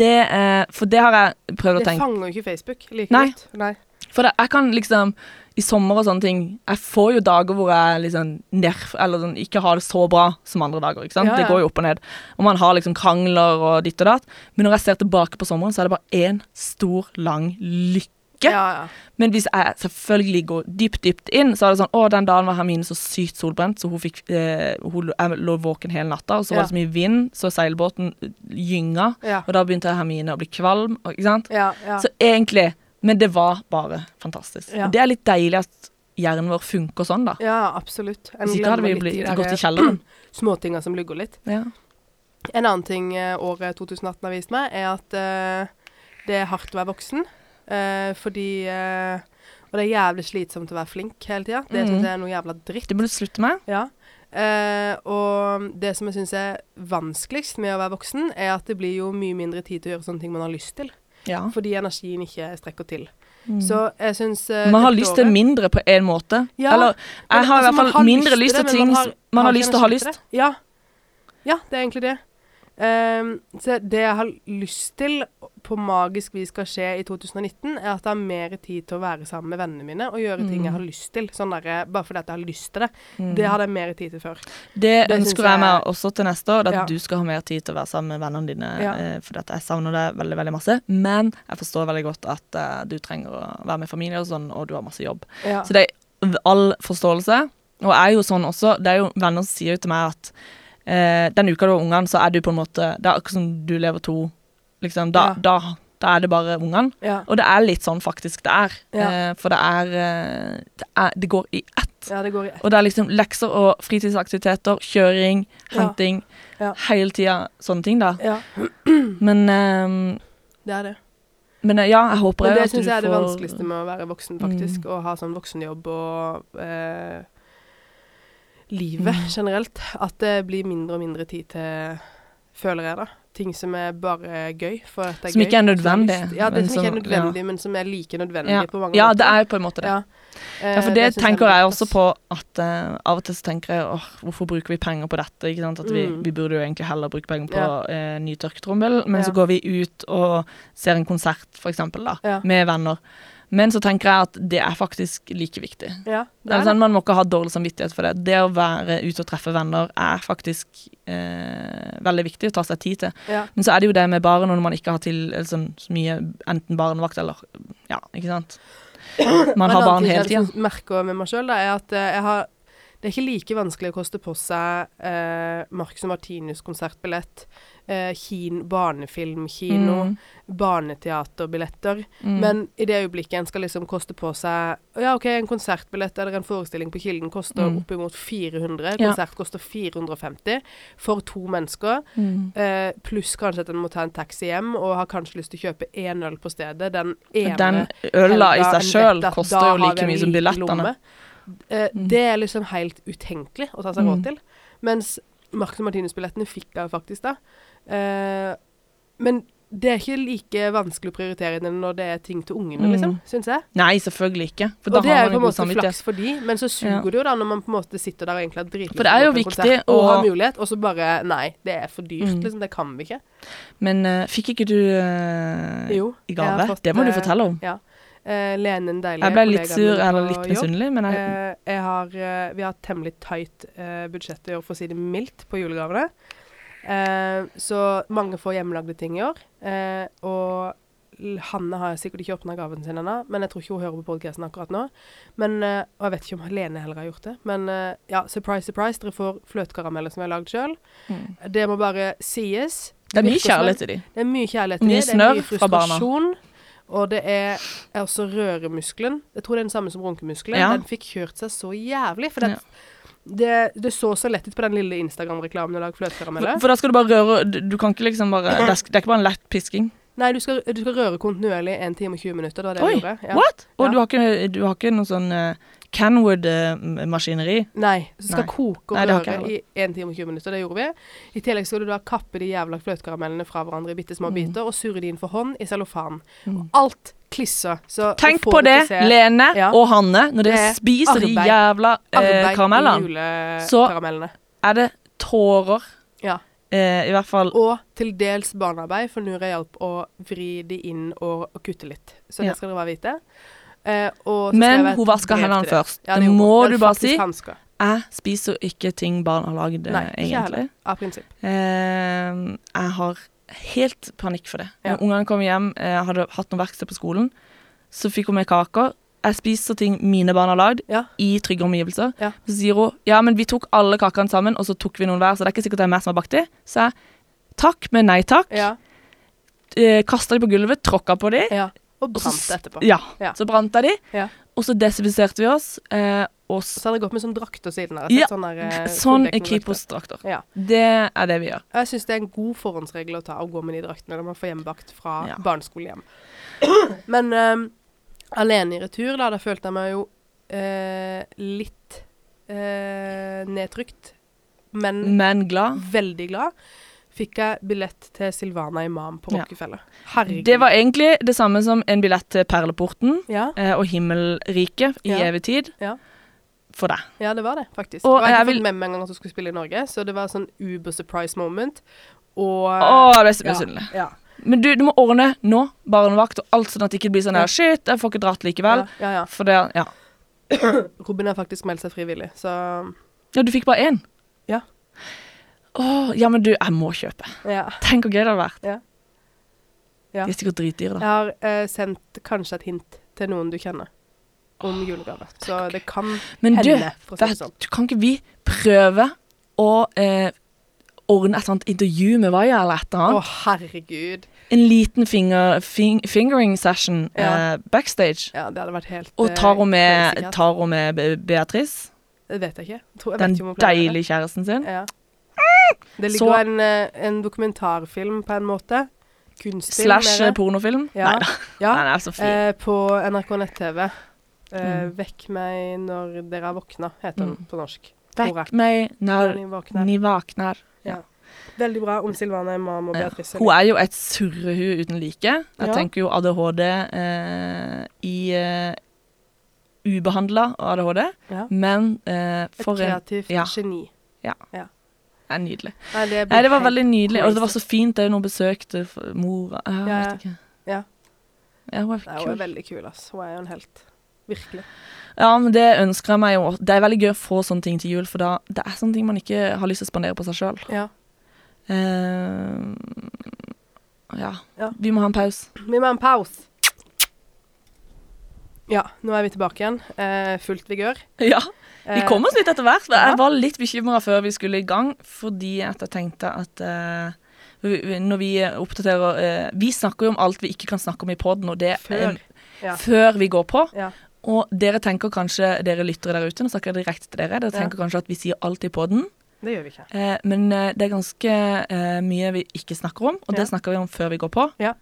Det, eh, for det har jeg prøvd å tenke Det fanger jo ikke Facebook like Nei. godt. Nei. For det, jeg kan liksom I sommer og sånne ting Jeg får jo dager hvor jeg liksom nerf, Eller sånn, ikke har det så bra som andre dager. Ikke sant? Ja, Det går jo opp og ned. Og man har liksom krangler og ditt og datt. Men når jeg ser tilbake på sommeren, så er det bare én stor, lang lykke. Ja, ja. Men hvis jeg selvfølgelig går dypt, dypt inn, så er det sånn Å, den dagen var Hermine så sykt solbrent, så hun fikk eh, Hun jeg lå våken hele natta, og så Ja. var det så mye vind, så seilbåten gynga, Ja. og da begynte Hermine å bli kvalm, ikke sant? Ja, ja. Så egentlig Men det var bare fantastisk. Ja. Det er litt deilig at hjernen vår funker sånn, da. ja, absolutt. Hvis ikke hadde vi blitt, gått i kjelleren. Småtinga som lugger litt. Ja. En annen ting eh, året 2018 har vist meg, er at uh, det er hardt å være voksen. Uh, fordi uh, Og det er jævlig slitsomt å være flink hele tida. Det mm. er noe jævla dritt. Det må du slutte med. Ja. Og det som jeg syns er vanskeligst med å være voksen, er at det blir jo mye mindre tid til å gjøre sånne ting man har lyst til. Ja. Fordi energien ikke strekker til. Mm. Så jeg syns uh, man har lyst til mindre på en måte. Ja, Eller Men, jeg har altså, i hvert fall mindre lyst lyst til ting Man har, man har har lyst til å ha lyst. Ja. ja, det er egentlig det. Ehm, så det jeg har lyst til på magisk vis skal skje i 2019, er at jeg har mer tid til å være sammen med vennene mine og gjøre ting jeg Mm. har lyst til. Sånn der, bare fordi at jeg har lyst til det. Mm. Det hadde jeg mer tid til før. Det, Det ønsker jeg meg også til neste år, at Ja. du skal ha mer tid til å være sammen med vennene dine. Ja. Eh, at jeg savner det veldig veldig masse. Men jeg forstår veldig godt at uh, du trenger å være med familie og sånn, og du har masse jobb. Ja. Så det er all forståelse. Og jeg er jo sånn også, det er jo venner som sier jo til meg at eh, den uka du har ungene, så er du på en måte Det er akkurat som du lever to. Liksom, da, Ja. da, da er det bare ungene. ja. Og det er litt sånn faktisk det er. Eh, for det er, eh, det er Det går i ett. ja, det går i ett. Og det er liksom lekser og fritidsaktiviteter, kjøring, henting. Hele tida sånne ting, da. Ja, Men, eh, det er det. men eh, ja, jeg håper Men det syns jeg er det vanskeligste med å være voksen, faktisk. Mm. Ha sånn voksenjobb og eh, livet Mm. generelt. At det blir mindre og mindre tid til, føler jeg, da. Ting som er bare gøy. For at det er Som gøy, ikke er nødvendig, Ja, det som ikke er nødvendig, nødvendig, men som er like nødvendig Ja. på mange Ja, måter. det er jo på en måte det. Ja, Ja, for det, det, jeg er tenker jeg også på at uh, av og til så tenker jeg åh, hvorfor bruker vi penger på dette? Ikke sant? At vi, Mm. vi burde jo egentlig heller bruke penger på Ja. eh, ny tørketrommel, men Ja. så går vi ut og ser en konsert, for eksempel, da, Ja. med venner. Men så tenker jeg at det er faktisk like viktig. Ja, det sånn, det. man må ikke ha dårlig samvittighet for det. Det å være ute og treffe venner er faktisk eh, veldig viktig å ta seg tid til. Ja. Men så er det jo det med barn når man ikke har til sånn, så mye enten barnevakt eller Ja, ikke sant. Man har en annen barn ting hele jeg Det liksom merker med meg sjøl, er at eh, jeg har Det er ikke like vanskelig å koste på seg eh, Marcus og Martinus-konsertbillett, eh, kin, barnefilmkino, Mm. barneteaterbilletter. Mm. Men i det øyeblikket en skal liksom koste på seg Ja, OK, en konsertbillett eller en forestilling på Kilden koster Mm. oppimot 400. Ja. Konsert koster 450 for to mennesker. Mm. Eh, pluss kanskje at en må ta en taxi hjem og har kanskje lyst til å kjøpe én øl på stedet. Den ene Den øla i seg sjøl koster jo like mye som billettene. Eh, Mm. Det er liksom helt utenkelig å ta seg råd Mm. til. Mens Marcus Martinus-billettene fikk jeg faktisk da. Eh, men det er ikke like vanskelig å prioritere det når det er ting til ungene, Mm. liksom, syns jeg. Nei, selvfølgelig ikke. Og det er jo på en måte flaks for de, men så suger Ja. det jo da når man på en måte sitter der og egentlig har dritlyst For det er til å jo på konsert og å- har mulighet, og så bare Nei, det er for dyrt, Mm. liksom. Det kan vi ikke. Men uh, fikk ikke du uh, Jo. i gave? fått, det må du fortelle om. Eh, Lene, en deilig Jeg ble litt sur eller litt misunnelig, men jeg, uh, jeg har, vi har et temmelig tight budsjett i år, for å si det mildt, på julegavene. Eh, så mange får hjemmelagde ting i år. Eh, og Hanne har sikkert ikke åpna gaven sin ennå, men jeg tror ikke hun hører på podkasten akkurat nå. Men, eh, og jeg vet ikke om Lene heller har gjort det. Men eh, ja, surprise, surprise, dere får fløtekarameller som vi har lagd sjøl. mm. Det må bare sies. det er mye kjærlighet til dem. Det er mye kjærlighet til er mye snørr fra barna. Og det er, er også røremuskelen. Jeg tror det er den samme som runkemuskelen. Ja. Den fikk kjørt seg så jævlig. For det, det, det så så lett ut på den lille Instagram-reklamen For, for da skal du bare røre Du, kan ikke liksom bare det er, ikke bare en lett pisking. Nei, du skal, du skal røre kontinuerlig 1 time og 20 minutter. Det var det Oi, jeg gjorde. Ja. What? Og Ja. du, har ikke, du har ikke noe sånn uh, Canwood-maskineri? Nei, så skal Nei. koke og røre i 1 time og 20 minutter. Det gjorde vi. I tillegg skal du da kappe de jævla fløtekaramellene fra hverandre i bitte små Mm. biter og surre de inn for hånd i cellofan. Mm. Alt klisser. Så Tenk på det, se Lene Ja. og Hanne, når dere spiser arbeid, de jævla eh, karamellene. Så- Er det tårer? Ja. Eh, I hvert fall Og til dels barnearbeid, for jeg hjelp å vri de inn og, og kutte litt. Så Ja. det skal dere bare vite. Eh, Men hun vasker hendene først. Ja, det det må du bare si. hansker. Jeg spiser ikke ting barn har lagd, eh, egentlig. Av prinsipp. Eh, jeg har helt panikk for det. Ja. Når ungene kom hjem, jeg hadde hatt noe verksted på skolen, så fikk hun med kaker. Jeg spiser ting mine barn har lagd, Ja. i trygge omgivelser. Ja. Så sier hun ja, men vi tok alle kakene sammen, og så tok vi noen hver, så det er ikke sikkert det er meg som har bakt de. Så jeg takk, men nei takk. Ja. Eh, Kasta de på gulvet, tråkka på de. Og brant det etterpå. Ja. Ja. Så brant jeg de, Ja. og så desinfiserte vi oss. Eh, og Så hadde jeg gått med sånn drakter siden her. Ja, Sånn, der, eh, sånn er. Kripos-drakter. Ja. Det er det vi gjør. Jeg syns det er en god forhåndsregel å ta å gå med de draktene når man får hjemmebakt fra Ja. barneskolehjem. Men eh, alene i retur, da, da følte jeg meg jo eh, litt eh, nedtrykt, men Men glad. veldig glad. Fikk jeg billett til Silvana Imam på Ja. Herregud. Det var egentlig det samme som en billett til Perleporten ja, eh, og Himmelriket i Ja. evig tid. Ja. For deg. ja, det var det, faktisk. Og Og jeg jeg ikke vil- med meg engang at hun skulle spille i Norge, så det var sånn uber surprise moment. Og Å, jeg ble så ja, misunnelig. Ja. Men du, du må ordne nå, barnevakt og alt, sånn at det ikke blir sånn her Shit, jeg får ikke dratt likevel. Ja, ja, ja. For det Ja. Robin har faktisk meldt seg frivillig, så ja, du fikk bare én? Å, ja, men du, jeg må kjøpe. ja. Tenk hvor gøy det hadde vært. Ja. Ja. De er sikkert dritdyre, Jeg har eh, sendt kanskje et hint til noen du kjenner om julegave. Så det kan Men hende, Men sånn. du kan ikke vi prøve å eh, ordne et sånt intervju med Vaya eller et eller Å, oh, herregud. En liten finger, fing, fingering session Ja. eh, backstage. Ja, det hadde vært helt Og eh, tar hun med, tar hun med Beatrice, Det vet jeg ikke. Jeg tror, jeg den ikke deilige kjæresten sin. Ja. Det Så- ligger en, eh, en dokumentarfilm på en måte. Kunstfilm. Slash pornofilm. Ja. Nei da, Ja, den er så fin. eh, på NRK nett-TV. Eh, Mm. 'Vekk meg når dere har våkna', heter den Mm. på norsk. Vekk meg Når våkner. ni våkner. Veldig bra om Silvana Imam og Ja. Beatrice. Hun er jo et surrehue uten like. Jeg Ja. tenker jo ADHD eh, i eh, ubehandla ADHD, Ja. men eh, Et kreativt en kreativt ja. Geni. er nydelig. Nei, det, Nei, det var veldig nydelig, og det var så fint òg når hun besøkte f- mora. Jeg Ja, ja. vet ikke. Ja. Ja, hun er Nei, Hun er veldig kul, ass. Hun er jo en helt. Virkelig. Ja, men det ønsker jeg meg jo. Det er veldig gøy å få sånne ting til jul, for da det er sånne ting man ikke har lyst til å spandere på seg sjøl. Ja. ja. Ja. Vi må ha en pause. Vi må ha en pause. Ja, nå er vi tilbake igjen. Eh, fullt vigør. Ja. Vi Eh, kom oss litt etter hvert. Jeg var litt bekymra før vi skulle i gang, fordi at jeg tenkte at eh, vi- når vi oppdaterer eh, Vi snakker jo om alt vi ikke kan snakke om i poden, og det Før. Ja. før vi går på. Ja. Og dere tenker kanskje, dere lyttere der ute, nå snakker jeg direkte til dere, dere tenker kanskje at vi sier alt i poden, Det gjør vi ikke. eh, men det er ganske eh, mye vi ikke snakker om, og det snakker vi om før vi går på. Ja.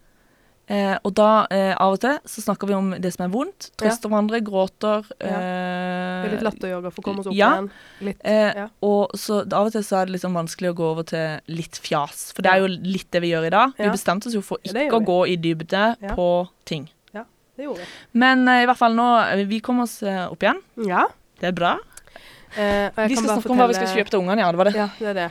Eh, og da, eh, av og til, så snakker vi om det som er vondt. Ja. Trøster hverandre, gråter. Det er litt Eh, latteryoga for å komme oss opp ja. igjen. Litt, eh, ja. Og så av og til så er det liksom vanskelig å gå over til litt fjas. For det er jo litt det vi gjør i dag. Vi bestemte oss jo for Ja, ikke å gå i dybde Ja. på ting. Ja, Det gjorde vi. Men eh, i hvert fall nå eh, Vi kommer oss eh, opp igjen. Ja. Det er bra. Eh, Vi skal snakke om hva vi skal kjøpe til ungene. Ja, det var det. Ja, det er det.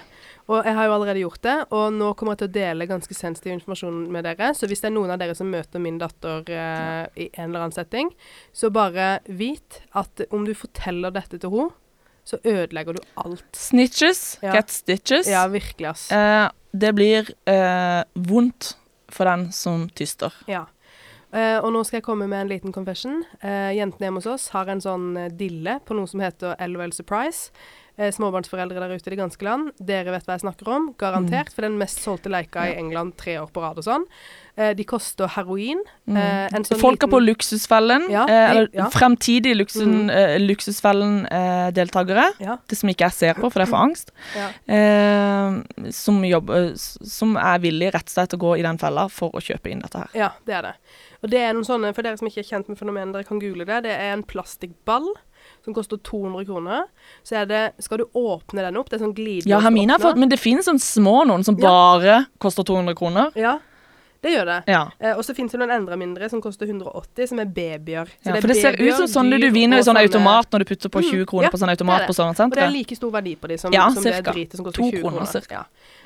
Og jeg har jo allerede gjort det, og nå kommer jeg til å dele ganske sensitiv informasjon med dere. Så hvis det er noen av dere som møter min datter eh, i en eller annen setting, så bare vit at om du forteller dette til henne, så ødelegger du alt. Snitches Ja. get stitches. Ja, virkelig, ass. Eh, det blir eh, vondt for den som tyster. Ja. Uh, og nå skal jeg komme med en liten confession. Uh, jentene hjemme hos oss har en sånn eh, dille på noe som heter LOL Surprise. Eh, småbarnsforeldre der ute i det ganske land, dere vet hva jeg snakker om. Garantert. For den mest solgte leika i England tre år på rad og sånn. Eh, de koster heroin. Eh, en sånn Folk er liten- på Luksusfellen. Ja, eh, de- eller ja. fremtidige luksen, mm. eh, Luksusfellen-deltakere. Ja. det som ikke jeg ser på, for det er for angst. Eh, som, jobber, som er villig rett og slett å gå i den fella for å kjøpe inn dette her. Ja, det er det. Og det er noen sånne, for dere som ikke er kjent med fenomenet, dere kan google det. Det er en plastikkball som koster 200 kroner. Så er det Skal du åpne den opp? Det er sånn glidelås. Ja, Hermine har fått, men det finnes sånne små noen som Ja. bare koster 200 kroner. Ja, det gjør det. Ja. Eh, og så finnes det noen enda mindre som koster 180, som er babyer. Så Ja, er for det ser ut som sånne du vinner i sånn automat når du putter på Mm, 20 kroner ja, på sånn det automat det. på sånne Og det er like stor verdi på de som, Ja, som det er dritet som koster 20 kroner, kroner. Ja.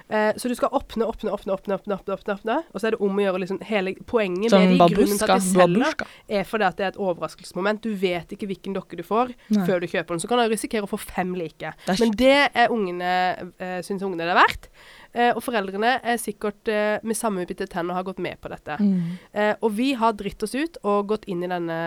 Eh, så du skal åpne, åpne, åpne, åpne, åpne, åpne, åpne, åpne. og så er det om å gjøre liksom hele poenget med de grunnen til at de selger, babuska. er fordi at det er et overraskelsesmoment. Du vet ikke hvilken dokke du får Nei. før du kjøper den. Så kan du risikere å få fem like. Det Men det er ungene, eh, syns ungene det er verdt. Eh, og foreldrene er sikkert eh, med sammenbitte tenner har gått med på dette. Mm. Eh, og vi har dritt oss ut og gått inn i denne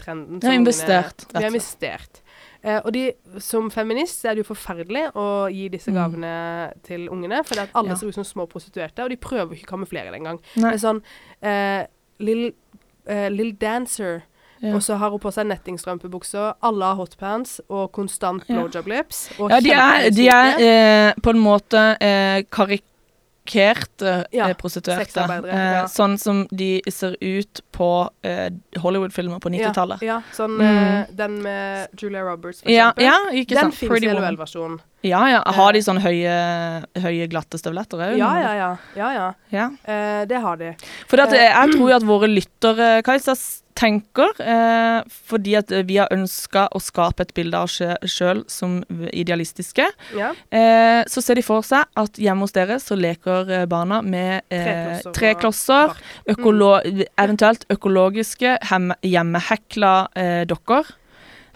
trenden. Vi har investert. Vi har investert. Eh, og de, som feminist er det jo forferdelig å gi disse Mm. gavene til ungene, for alle Ja. ser ut som små prostituerte, og de prøver ikke å kamuflere det engang. Det er sånn eh, Lill eh, Dancer, Ja. og så har hun på seg nettingstrømpebukser, alle har hotpants og konstant blowjob lips. Ja, de er, de er eh, på en måte eh, karikerte Ja, eh, prostituerte. Eh, ja. Sånn som de ser ut på eh, Hollywood-filmer på 90-tallet. Ja, sånn Mm. eh, den med Julia Roberts, for eksempel. den fins Pretty i Woman. Ja, ja. Har de sånne høye, høye glatte støvletter òg? Ja, ja, ja. ja, ja. ja. Eh, det har de. For Eh, eh, jeg tror jo at våre lyttere, Kajsa, tenker eh, fordi at eh, vi har ønska å skape et bilde av oss sjøl som idealistiske. Ja. Eh, så ser de for seg at hjemme hos dere så leker eh, barna med eh, Treklosser bark. økolo eventuelt økologiske hjemmehekla eh, dokker.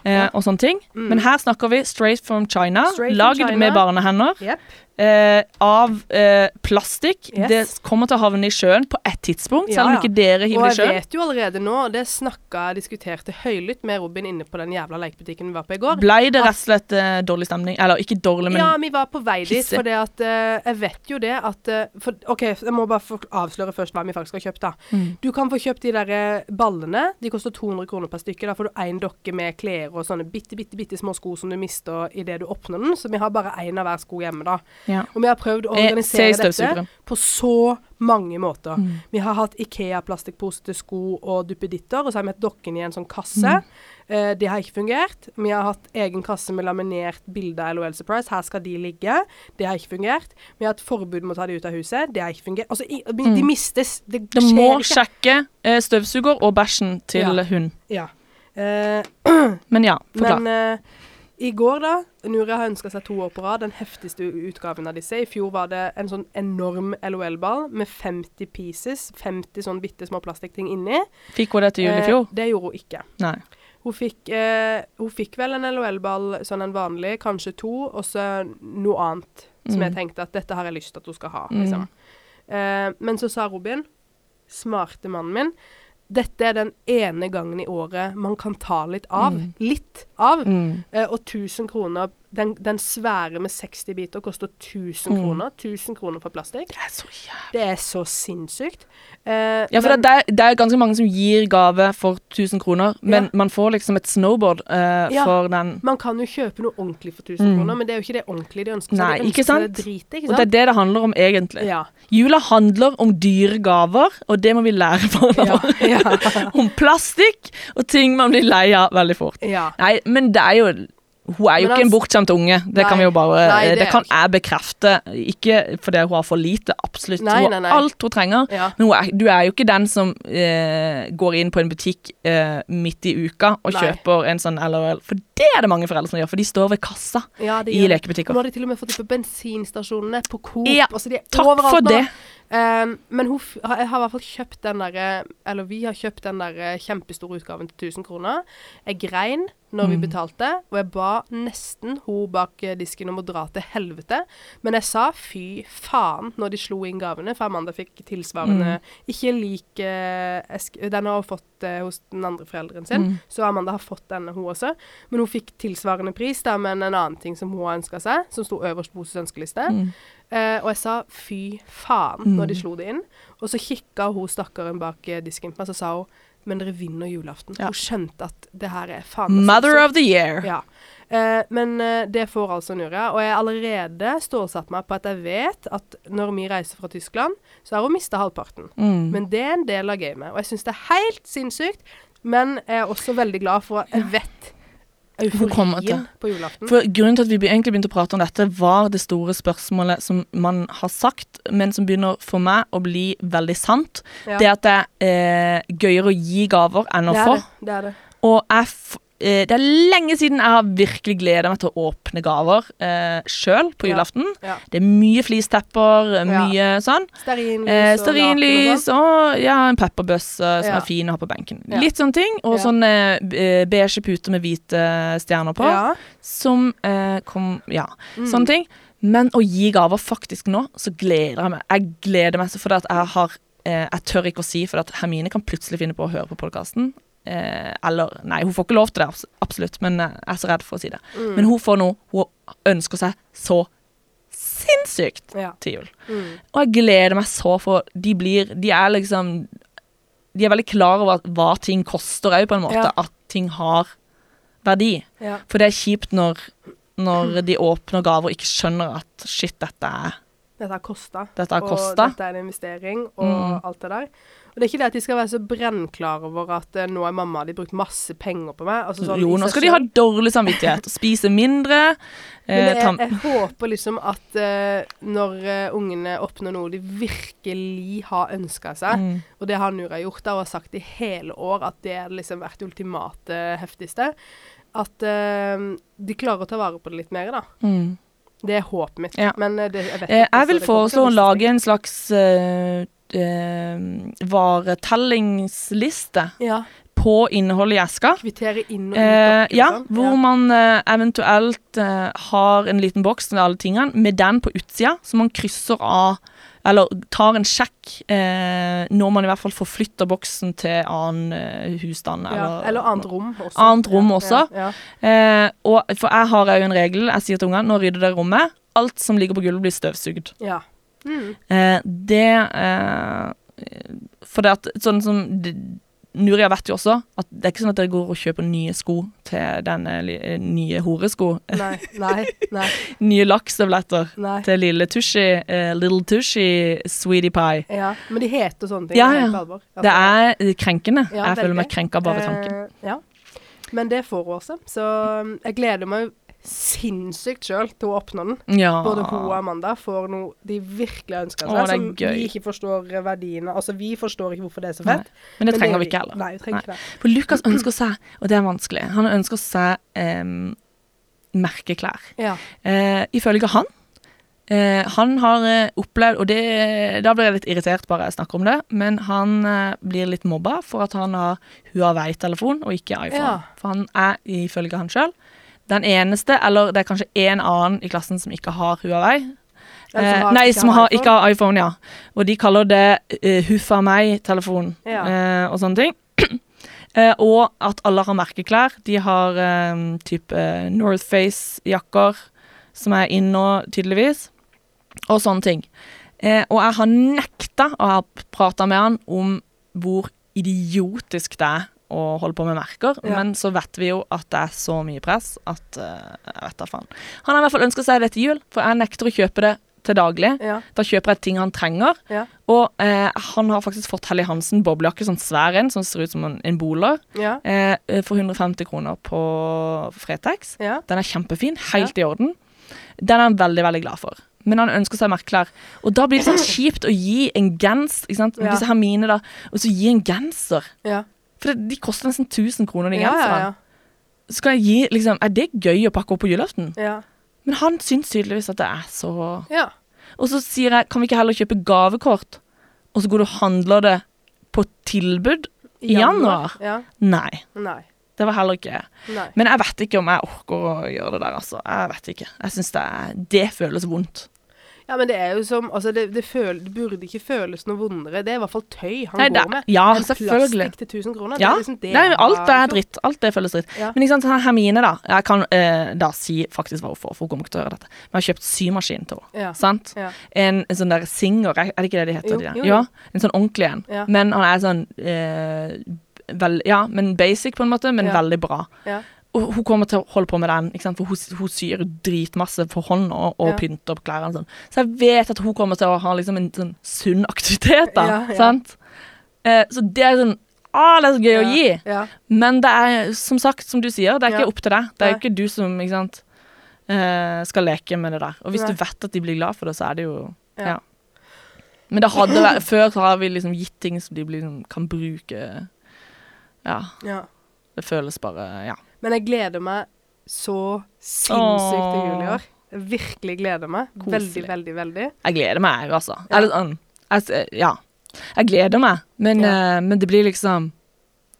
Eh. Og sånne ting. Mm. Men her snakker vi straight from China. Straight from China. med barnehender. Jepp. Eh, av eh, plastikk. Yes. Det kommer til å havne i sjøen på et tidspunkt, Ja, selv om ikke dere Og hiver det i jeg vet jo allerede nå, det snakka jeg diskuterte høylytt med Robin inne på den jævla lekebutikken vi var på i går. Blei det rett og slett eh, dårlig stemning? Eller ikke dårlig, men ja, vi var på vei dit, for det at eh, jeg vet jo det at eh, for, OK, jeg må bare avsløre først hva vi faktisk har kjøpt, da. Mm. Du kan få kjøpt de der eh, ballene. De koster 200 kroner per stykke. Da får du én dokke med klær og sånne bitte, bitte, bitte små sko som du mister idet du åpner den. Så vi har bare én av hver sko hjemme, da. Ja. Og vi har prøvd å Eh, organisere dette på så mange måter. Mm. Vi har hatt Ikea-plastikkpose til sko og duppeditter, og så har vi hatt dokken i en sånn kasse. Mm. Eh, det har ikke fungert. Vi har hatt egen kasse med laminert bilde av LOL Surprise. Her skal de ligge. Det har ikke fungert. Vi har hatt forbud mot å ta de ut av huset. Det har ikke fungert. Altså, i, de, Mm. mistes. Det Du må sjekke eh, støvsuger og bæsjen til Ja. hund. Ja. Eh, Men ja, forklar. men eh, i går, da Nuria har ønska seg to år på rad den heftigste utgaven av disse. I fjor var det en sånn enorm LOL-ball med 50 pieces. 50 sånn bitte små plastikkting inni. Fikk hun det til jul i fjor? Eh, det gjorde hun ikke. Nei. Hun fikk, eh, hun fikk vel en LOL-ball, sånn en vanlig, kanskje to, og så noe annet som jeg Mm. tenkte at dette har jeg lyst til at hun skal ha. Mm. Liksom. Eh, men så sa Robin, smarte mannen min, dette er den ene gangen i året man kan ta litt av. Mm. Litt av. Mm. Eh, og 1000 kroner den, den svære med 60 biter koster 1000 Mm. kroner. 1000 kroner for plastikk. Det er så jævlig. Det er så sinnssykt. Eh, Ja, for men- det, er, det er ganske mange som gir gave for 1000 kroner, men Ja. man får liksom et snowboard eh, Ja. for den. Man kan jo kjøpe noe ordentlig for 1000 Mm. kroner, men det er jo ikke det ordentlige de ønsker seg. Nei, de ønsker ikke sant? det drit, ikke Og det er det det handler om egentlig. Ja. Jula handler om dyre gaver, og det må vi lære hverandre. Ja. Om plastikk og ting man blir lei av veldig fort. ja. Nei, men det er jo Hun er jo ikke en bortskjemt unge. Det Nei. kan vi jo bare Nei, det det, er kan jeg bekrefte. Ikke fordi hun har for lite, absolutt. Nei, hun har alt hun trenger. ja. Men hun er, du er jo ikke den som eh, går inn på en butikk eh, midt i uka og kjøper en sånn LOL. For det er det mange foreldre som gjør, for de står ved kassa ja i lekebutikker. Nå har de til og med fått det på bensinstasjonene, på Coop Ja, altså de er Takk overalt for nå. det. Um, men hun har, har i hvert fall kjøpt den derre Eller vi har kjøpt den der kjempestore utgaven til 1000 kroner. Jeg grein når vi Mm. betalte, og jeg ba nesten hun bak eh, disken om å dra til helvete. Men jeg sa fy faen når de slo inn gavene, for Amanda fikk tilsvarende Ikke lik eh, Den har hun fått uh, hos den andre forelderen sin, Mm. så Amanda har fått denne, hun også. Men hun fikk tilsvarende pris, da, men en annen ting som hun har ønska seg, som sto øverst på hennes ønskeliste. Mm. Eh, og jeg sa fy faen Mm. når de slo det inn. Og så kikka hun stakkaren bak eh, disken på meg, så sa hun men dere vinner julaften. Ja. Hun skjønte at det her er faen meg Mother sinnssykt. of the year. Ja. Eh, men eh, det får altså Nura. Og jeg har allerede stålsatt meg på at jeg vet at når vi reiser fra Tyskland, så har hun mista halvparten. Mm. Men det er en del av gamet. Og jeg syns det er helt sinnssykt. Men jeg er også veldig glad for at jeg vet. Euforien på julaften. For Grunnen til at vi egentlig begynte å prate om dette, var det store spørsmålet som man har sagt, men som begynner for meg å bli veldig sant. Ja. Det at det er eh, gøyere å gi gaver enn å det er få. det. det er det. Og jeg det er lenge siden jeg har virkelig gleda meg til å åpne gaver eh, sjøl på julaften. Ja. Det er mye flistepper, mye sånn. Stearinlys Eh, og og og ja, en pepperbøsse som Ja. er fin å ha på benken. Ja. Litt sånne ting. Og Ja. sånne eh, beige puter med hvite stjerner på. Ja. Som eh, kom Ja, Mm. sånne ting. Men å gi gaver faktisk nå, så gleder jeg meg. Jeg gleder meg så fordi at jeg har eh, Jeg tør ikke å si, for at Hermine kan plutselig finne på å høre på podkasten. Eh, eller Nei, hun får ikke lov til det, absolutt, men jeg er så redd for å si det. Mm. Men hun får noe hun ønsker seg så sinnssykt Ja. til jul. Mm. Og jeg gleder meg så, for de blir De er liksom De er veldig klar over hva ting koster òg, på en måte. Ja. At ting har verdi. Ja. For det er kjipt når, når de åpner gaver og ikke skjønner at shit, dette er Dette har kosta. Og dette er en investering, og Mm. alt det der. Og det er ikke det at de skal være så brennklar over at eh, nå er mamma de har brukt masse penger på meg. Altså sånn jo, nå skal de ha dårlig samvittighet og spise mindre. Men Eh, jeg, jeg håper liksom at uh, når uh, ungene oppnår noe de virkelig har ønska seg, mm, og det har Nura gjort da, og har sagt i hele år at det har liksom vært det ultimate heftigste, at uh, de klarer å ta vare på det litt mer, da. mm. Det er håpet mitt. Ja. Men det, jeg vet ikke, jeg vil foreslå å lage en slags eh, varetellingsliste Ja. på innholdet i eska. Kvittere inn og ut. Eh, ja, hvor ja, man eh, eventuelt eh, har en liten boks med alle tingene, med den på utsida, så man krysser av Eller tar en sjekk eh, når man i hvert fall forflytter boksen til annen eh, husstand. Ja, eller annet rom også. Annet rom også. Eh, og, for jeg har òg en regel. Jeg sier til ungene nå rydder dere rommet. Alt som ligger på gulvet, blir støvsugd. ja. Mm. Eh, det eh, For det at sånn som det, Nuria vet jo også at det er ikke sånn at dere går og kjøper nye sko til denne li- eh, nye horesko. Nei, nei, nei. nye lakkstøvletter til lille Tushy, uh, Little Tushy Sweetie Pie. Ja, men de heter sånne ting. Ja, ja. Altså, Det er eh, krenkende. Ja, jeg føler meg krenka bare ved tanken. Uh, ja. Men det får hun også. Så jeg gleder meg sinnssykt sjøl til å åpne den. Ja. Både hun og Amanda får noe de virkelig ønsker seg, som gøy. vi ikke forstår verdiene. Altså, vi forstår ikke hvorfor det er så Nei, fett. Men det men trenger det, vi ikke heller. Nei, vi trenger ikke det. For Lukas ønsker seg, og det er vanskelig, han ønsker seg em, merkeklær. Ja. Eh, ifølge han eh, Han har eh, opplevd, og det, da blir jeg litt irritert bare jeg snakker om det, men han eh, blir litt mobba for at han har Huawei-telefon og ikke iPhone. Ja. For han er, ifølge han sjøl, den eneste, eller det er kanskje én annen i klassen som ikke har Huawei. Som Eh, nei, som har har, ikke har iPhone, ja. Og de kaller det uh, huffa meg-telefon Ja. eh, og sånne ting. Eh, og at alle har merkeklær. De har eh, type eh, Northface-jakker, som er inn nå, tydeligvis, og sånne ting. Eh, og jeg har nekta å ha prata med han om hvor idiotisk det er å holde på med merker, Ja. men så vet vi jo at det er så mye press at uh, jeg vet da faen. Han har i hvert fall ønska seg det til jul, for jeg nekter å kjøpe det til daglig. Ja. Da kjøper jeg ting han trenger. Ja. Og eh, han har faktisk fått Helly Hansen boblejakke, sånn svær en, som ser ut som en, en boler, Ja. eh, for 150 kroner på Fretex. Ja. Den er kjempefin, helt i orden. Den er han veldig, veldig glad for. Men han ønsker seg merkeklær. Og da blir det sånn kjipt å gi en gens, ikke sant? Ja. disse her mine da, og så gi en genser. For det, de koster nesten 1000 kroner, de Ja, genserne. ja. Skal jeg gi, liksom, Er det gøy å pakke opp på julaften? ja. Men han syns tydeligvis at det er så ja. Og så sier jeg, kan vi ikke heller kjøpe gavekort? Og så går du og handler det på tilbud? I januar? Ja. Nei, Nei. det var heller ikke Nei. Men jeg vet ikke om jeg orker å gjøre det der, altså. Jeg vet ikke. Jeg syns det, det føles vondt. Ja, men det er jo som Altså, det, det, føl, det burde ikke føles noe vondere. Det er i hvert fall tøy han Nei, det, går med. ja, en selvfølgelig. plastikk til 1000 kroner. Ja. Det er liksom det Nei, alt er dritt. Alt det føles dritt. Ja. Men ikke sant, sånn Hermine, da. Jeg kan eh, da si faktisk hvorfor, for hun kommer ikke til å høre dette. Vi har kjøpt symaskin til henne. Ja. Sant? Ja. En, en sånn der Singer, er det ikke det de heter? Jo, de der? jo, jo. Ja, en sånn ordentlig en. Ja. Men han er sånn eh, vel, Ja, men basic på en måte, men veldig bra. Ja. Og hun kommer til å holde på med den, for hun, hun syr dritmasse for hånd og, og Ja. pynter på klærne. Sånn. Så jeg vet at hun kommer til å ha liksom en sånn sunn aktivitet, da. Ja, ja. Sant? Eh, så det er sånn Ah, det er så gøy å gi! Men det er, som sagt, som du sier, det er ikke opp til deg. Det er ikke du som ikke sant, eh, skal leke med det der. Og hvis du vet at de blir glad for det, så er det jo Ja. Men det hadde vært Før så har vi liksom gitt ting som de blir, liksom, kan bruke Ja. ja. Det føles bare Ja. Men jeg gleder meg så sinnssykt til jul i år. Jeg virkelig gleder meg. Koselig. Veldig, veldig, veldig. Jeg gleder meg jeg, altså. Ja. Eller sånn jeg, Ja. Jeg gleder meg, men, Ja. uh, men det blir liksom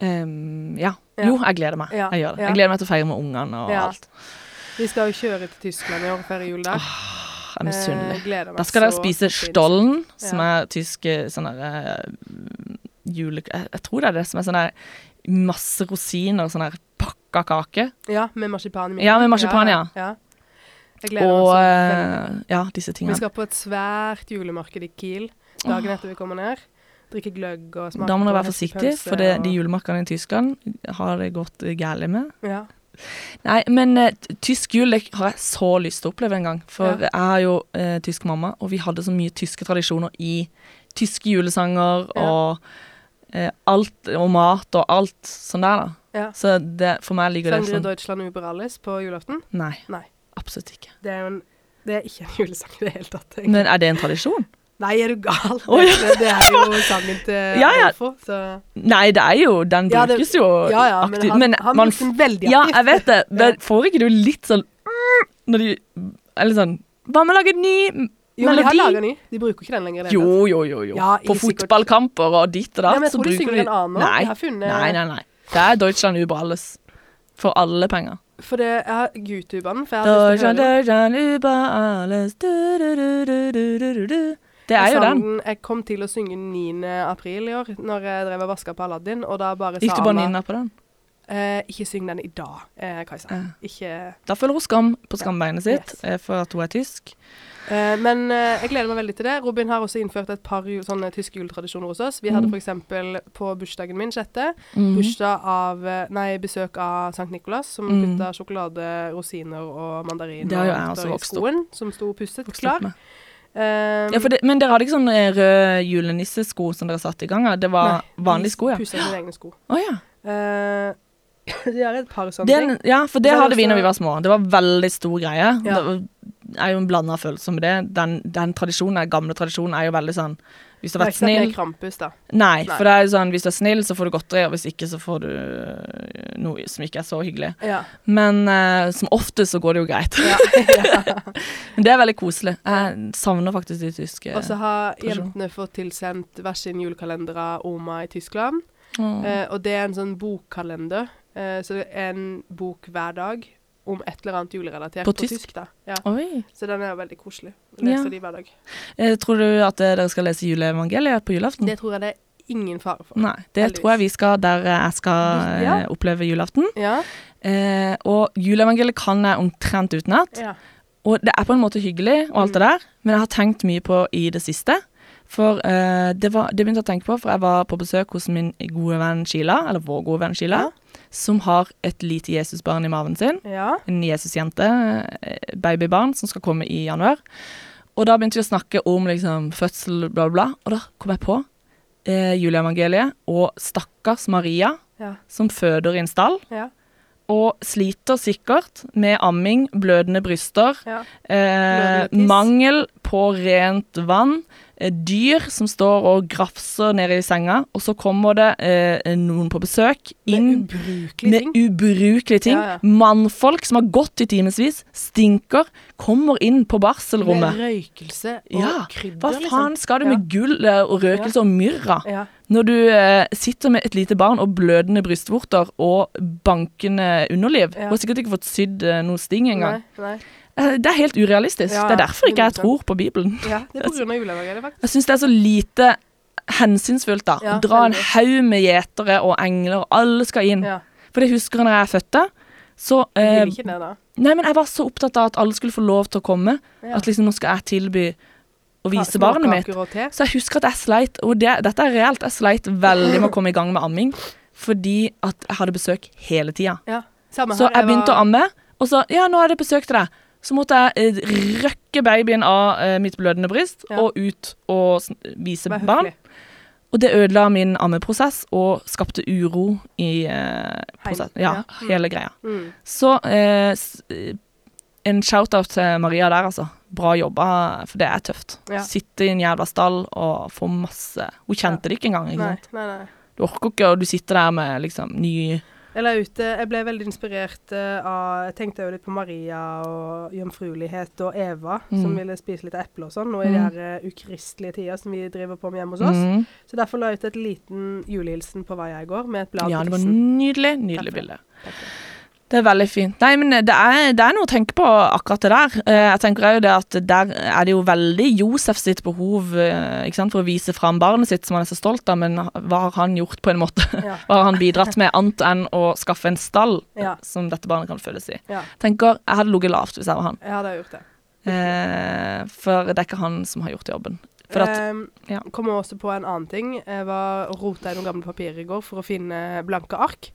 um, Ja. Ja. Jo, jeg gleder meg. Jeg gjør det. Jeg gleder meg til å feire med ungene og alt. Vi skal jo kjøre til Tyskland i år og feire jul der. Jeg er misunnelig. Eh, Da skal dere spise stollen, som er tysk sånn derre uh, jule... Jeg, jeg tror det er det som er sånn der masse rosiner, sånn der pakka kake. Ja, med marsipan i midten. Ja, med marsipan, ja. ja. Jeg gleder Og meg eh, ja, disse tingene. Vi skal på et svært julemarked i Kiel dagen etter vi kommer ned. Drikke gløgg og smake Da må du være forsiktig, for det, og- de julemarkedene i Tyskland har det gått galt med. Ja. Nei, men uh, tysk jul det har jeg så lyst til å oppleve en gang. For Ja. jeg har jo uh, tysk mamma, og vi hadde så mye tyske tradisjoner i tyske julesanger Ja. og eh, alt, og mat og alt sånn der, da. Ja. Så det, for meg ligger det Sanger sånn Deutschland Uberalis på julaften. Nei, Nei. absolutt ikke. Det er en Det er ikke en julesang i det hele tatt. egentlig. Men er det en tradisjon? Nei, er du gal? Oh, ja. det, det er jo sangen til Ja, ja. Alfo, så Nei, det er jo Den Ja, det- brukes jo Ja, ja, men aktivt. han, Men han man brukte den veldig aktivt. Ja, jeg vet det. Men får ikke du litt sånn Når de Eller sånn Hva med å lage ny Jo, men de har laga ny. De bruker ikke den lenger. det Jo, jo, jo. jo. Ja, På fotballkamper og ditt og da. Ja, men jeg tror de synger en annen nå. Nei. Nei, nei, nei. Det er Deutschland über alles. For alle penger. For det, til å Deutschland. Deutschland über alles du, du, du. Det er jo den. Jeg kom til å synge 9. april i år, når jeg drev og vaska på Aladdin, og da bare Gikk du bare nynna på den? eh, Ikke syng den i dag, eh, Kajsa. Eh. Ikke Da føler hun skam på skambeinet sitt Yes. eh, for at hun er tysk. Eh, Men uh, jeg gleder meg veldig til det. Robin har også innført et par jul, sånne tyske juletradisjoner hos oss. Vi hadde Mm. f.eks. på bursdagen min, sjette, mm. bursdag av eh, Nei, besøk av Sankt Nikolas, som Mm. putta sjokolade, rosiner og mandarin Det har jo jeg også vokst opp. skoen, som sto pusset vokst klar. Eh, Ja, det, men dere hadde ikke sånne røde julenissesko som dere satte i gang? ja? Det var vanlige sko, ja? De pussa sine egne sko. Oh, ja. Uh, de har et par sånne ting. ja, for det det hadde vi når vi var små. Det var veldig stor greie. Ja. Det var, er jo en blanda følelse med det. Den, den tradisjonen, den gamle tradisjonen er jo veldig sånn Hvis du har vært snill det er Krampus, da. Nei, Nei. for det er jo sånn hvis du er snill, så får du godteri, og hvis ikke, så får du øh, noe som ikke er så hyggelig. Ja. Men uh, som oftest så går det jo greit. ja. Men det er veldig koselig. Jeg savner faktisk de tyske Og så har jentene fått tilsendt hver sin julekalender av Oma i Tyskland. Mm. Uh, og det er en sånn bokkalender. Uh, så en bok hver dag om et eller annet julerelatert På på, tysk? tysk. da. Ja. Så den er veldig koselig. Leser Ja. de hver dag. Eh, tror du at eh, dere skal lese juleevangeliet på julaften? Det tror jeg det er ingen fare for. Nei, det Heldigvis. tror jeg vi skal der eh, jeg skal Ja. eh, oppleve julaften. Ja. Eh, og juleevangeliet kan jeg omtrent utenat. ja. Og det er på en måte hyggelig og alt det der, men jeg har tenkt mye på i det siste. For uh, det, var, det begynte jeg å tenke på, for jeg var på besøk hos min gode venn Sheila, eller vår gode venn Sheila, Ja. som har et lite Jesusbarn i maven sin. ja. En Jesusjente, eh, babybarn, som skal komme i januar. Og da begynte vi å snakke om liksom, fødsel, bla, bla, bla. Og da kom jeg på eh, juleevangeliet og stakkars Maria, Ja. som føder i en stall. Ja. Og sliter sikkert med amming, blødende bryster, ja. eh, mangel på rent vann, dyr som står og grafser nede i senga, og så kommer det eh, noen på besøk inn Med ubrukelige med ting. ubrukelige ting. Ja, ja. Mannfolk som har gått i timevis, stinker, kommer inn på barselrommet. Med røykelse og Ja, krydder, Hva faen skal du med gull eh, og røkelse og myrra når du eh, sitter med et lite barn og blødende brystvorter og bankende underliv? Og har sikkert ikke fått sydd eh, noe sting engang. Nei, nei. Eh, det er helt urealistisk. Ja, det er derfor ikke jeg tror på Bibelen. Ja, det er på grunn av juleevangeliet, faktisk. Jeg syns det er så lite hensynsfullt, da. Ja, dra en haug med gjetere og engler, og alle skal inn. Ja. For det husker når jeg fødte, så Jeg eh, ikke det, da. Nei, men jeg var så opptatt av at alle skulle få lov til å komme. Ja. At liksom nå skal jeg tilby å vise barnet mitt. Så jeg husker at jeg sleit, og det, dette er reelt, jeg sleit veldig med å komme i gang med amming. Fordi at jeg hadde besøk hele tida. Ja. Så jeg begynte å amme, og så Ja, nå er det besøk til deg. Så måtte jeg eh, røkke babyen av eh, mitt blødende bryst Ja. og ut og vise barn. Og det ødela min ammeprosess og skapte uro i eh, prosess. Ja, ja. Mm. hele greia. Mm. Så eh, eh, en shout-out til Maria der, altså. Bra jobba, for det er tøft. Ja. Sitte i en jævla stall og få masse Hun kjente det ikke engang. ikke Nei, sant? nei, nei. Du orker ikke, og du sitter der med liksom ny Jeg ute. eh, jeg ble veldig inspirert eh, av Jeg tenkte jo litt på Maria og jomfruelighet og Eva, som Mm. ville spise litt eple og sånn, nå i de Mm. her eh, ukristelige tider som vi driver på med hjemme hos oss. Mm. Så derfor la jeg ut et liten julehilsen på vei i går, med et blad Ja, det var nydelig. Nydelig bilde. Det. Er veldig fint. Nei, men det er, det er noe å tenke på akkurat det der. Eh, Jeg tenker jo det at der er det jo veldig Josef sitt behov eh, sant, for å vise fram barnet sitt, som han er så stolt av, men hva har han gjort på en måte? Ja. Hva har han bidratt med, annet enn å skaffe en stall Ja. som dette barnet kan føles i? Ja. Tenker, Jeg hadde ligget lavt hvis jeg var han. Jeg hadde gjort det. Eh, for det er ikke han som har gjort jobben. For at, Ehm, ja. Kommer også på en annen ting. Jeg var rota i noen gamle papirer i går for å finne blanke ark.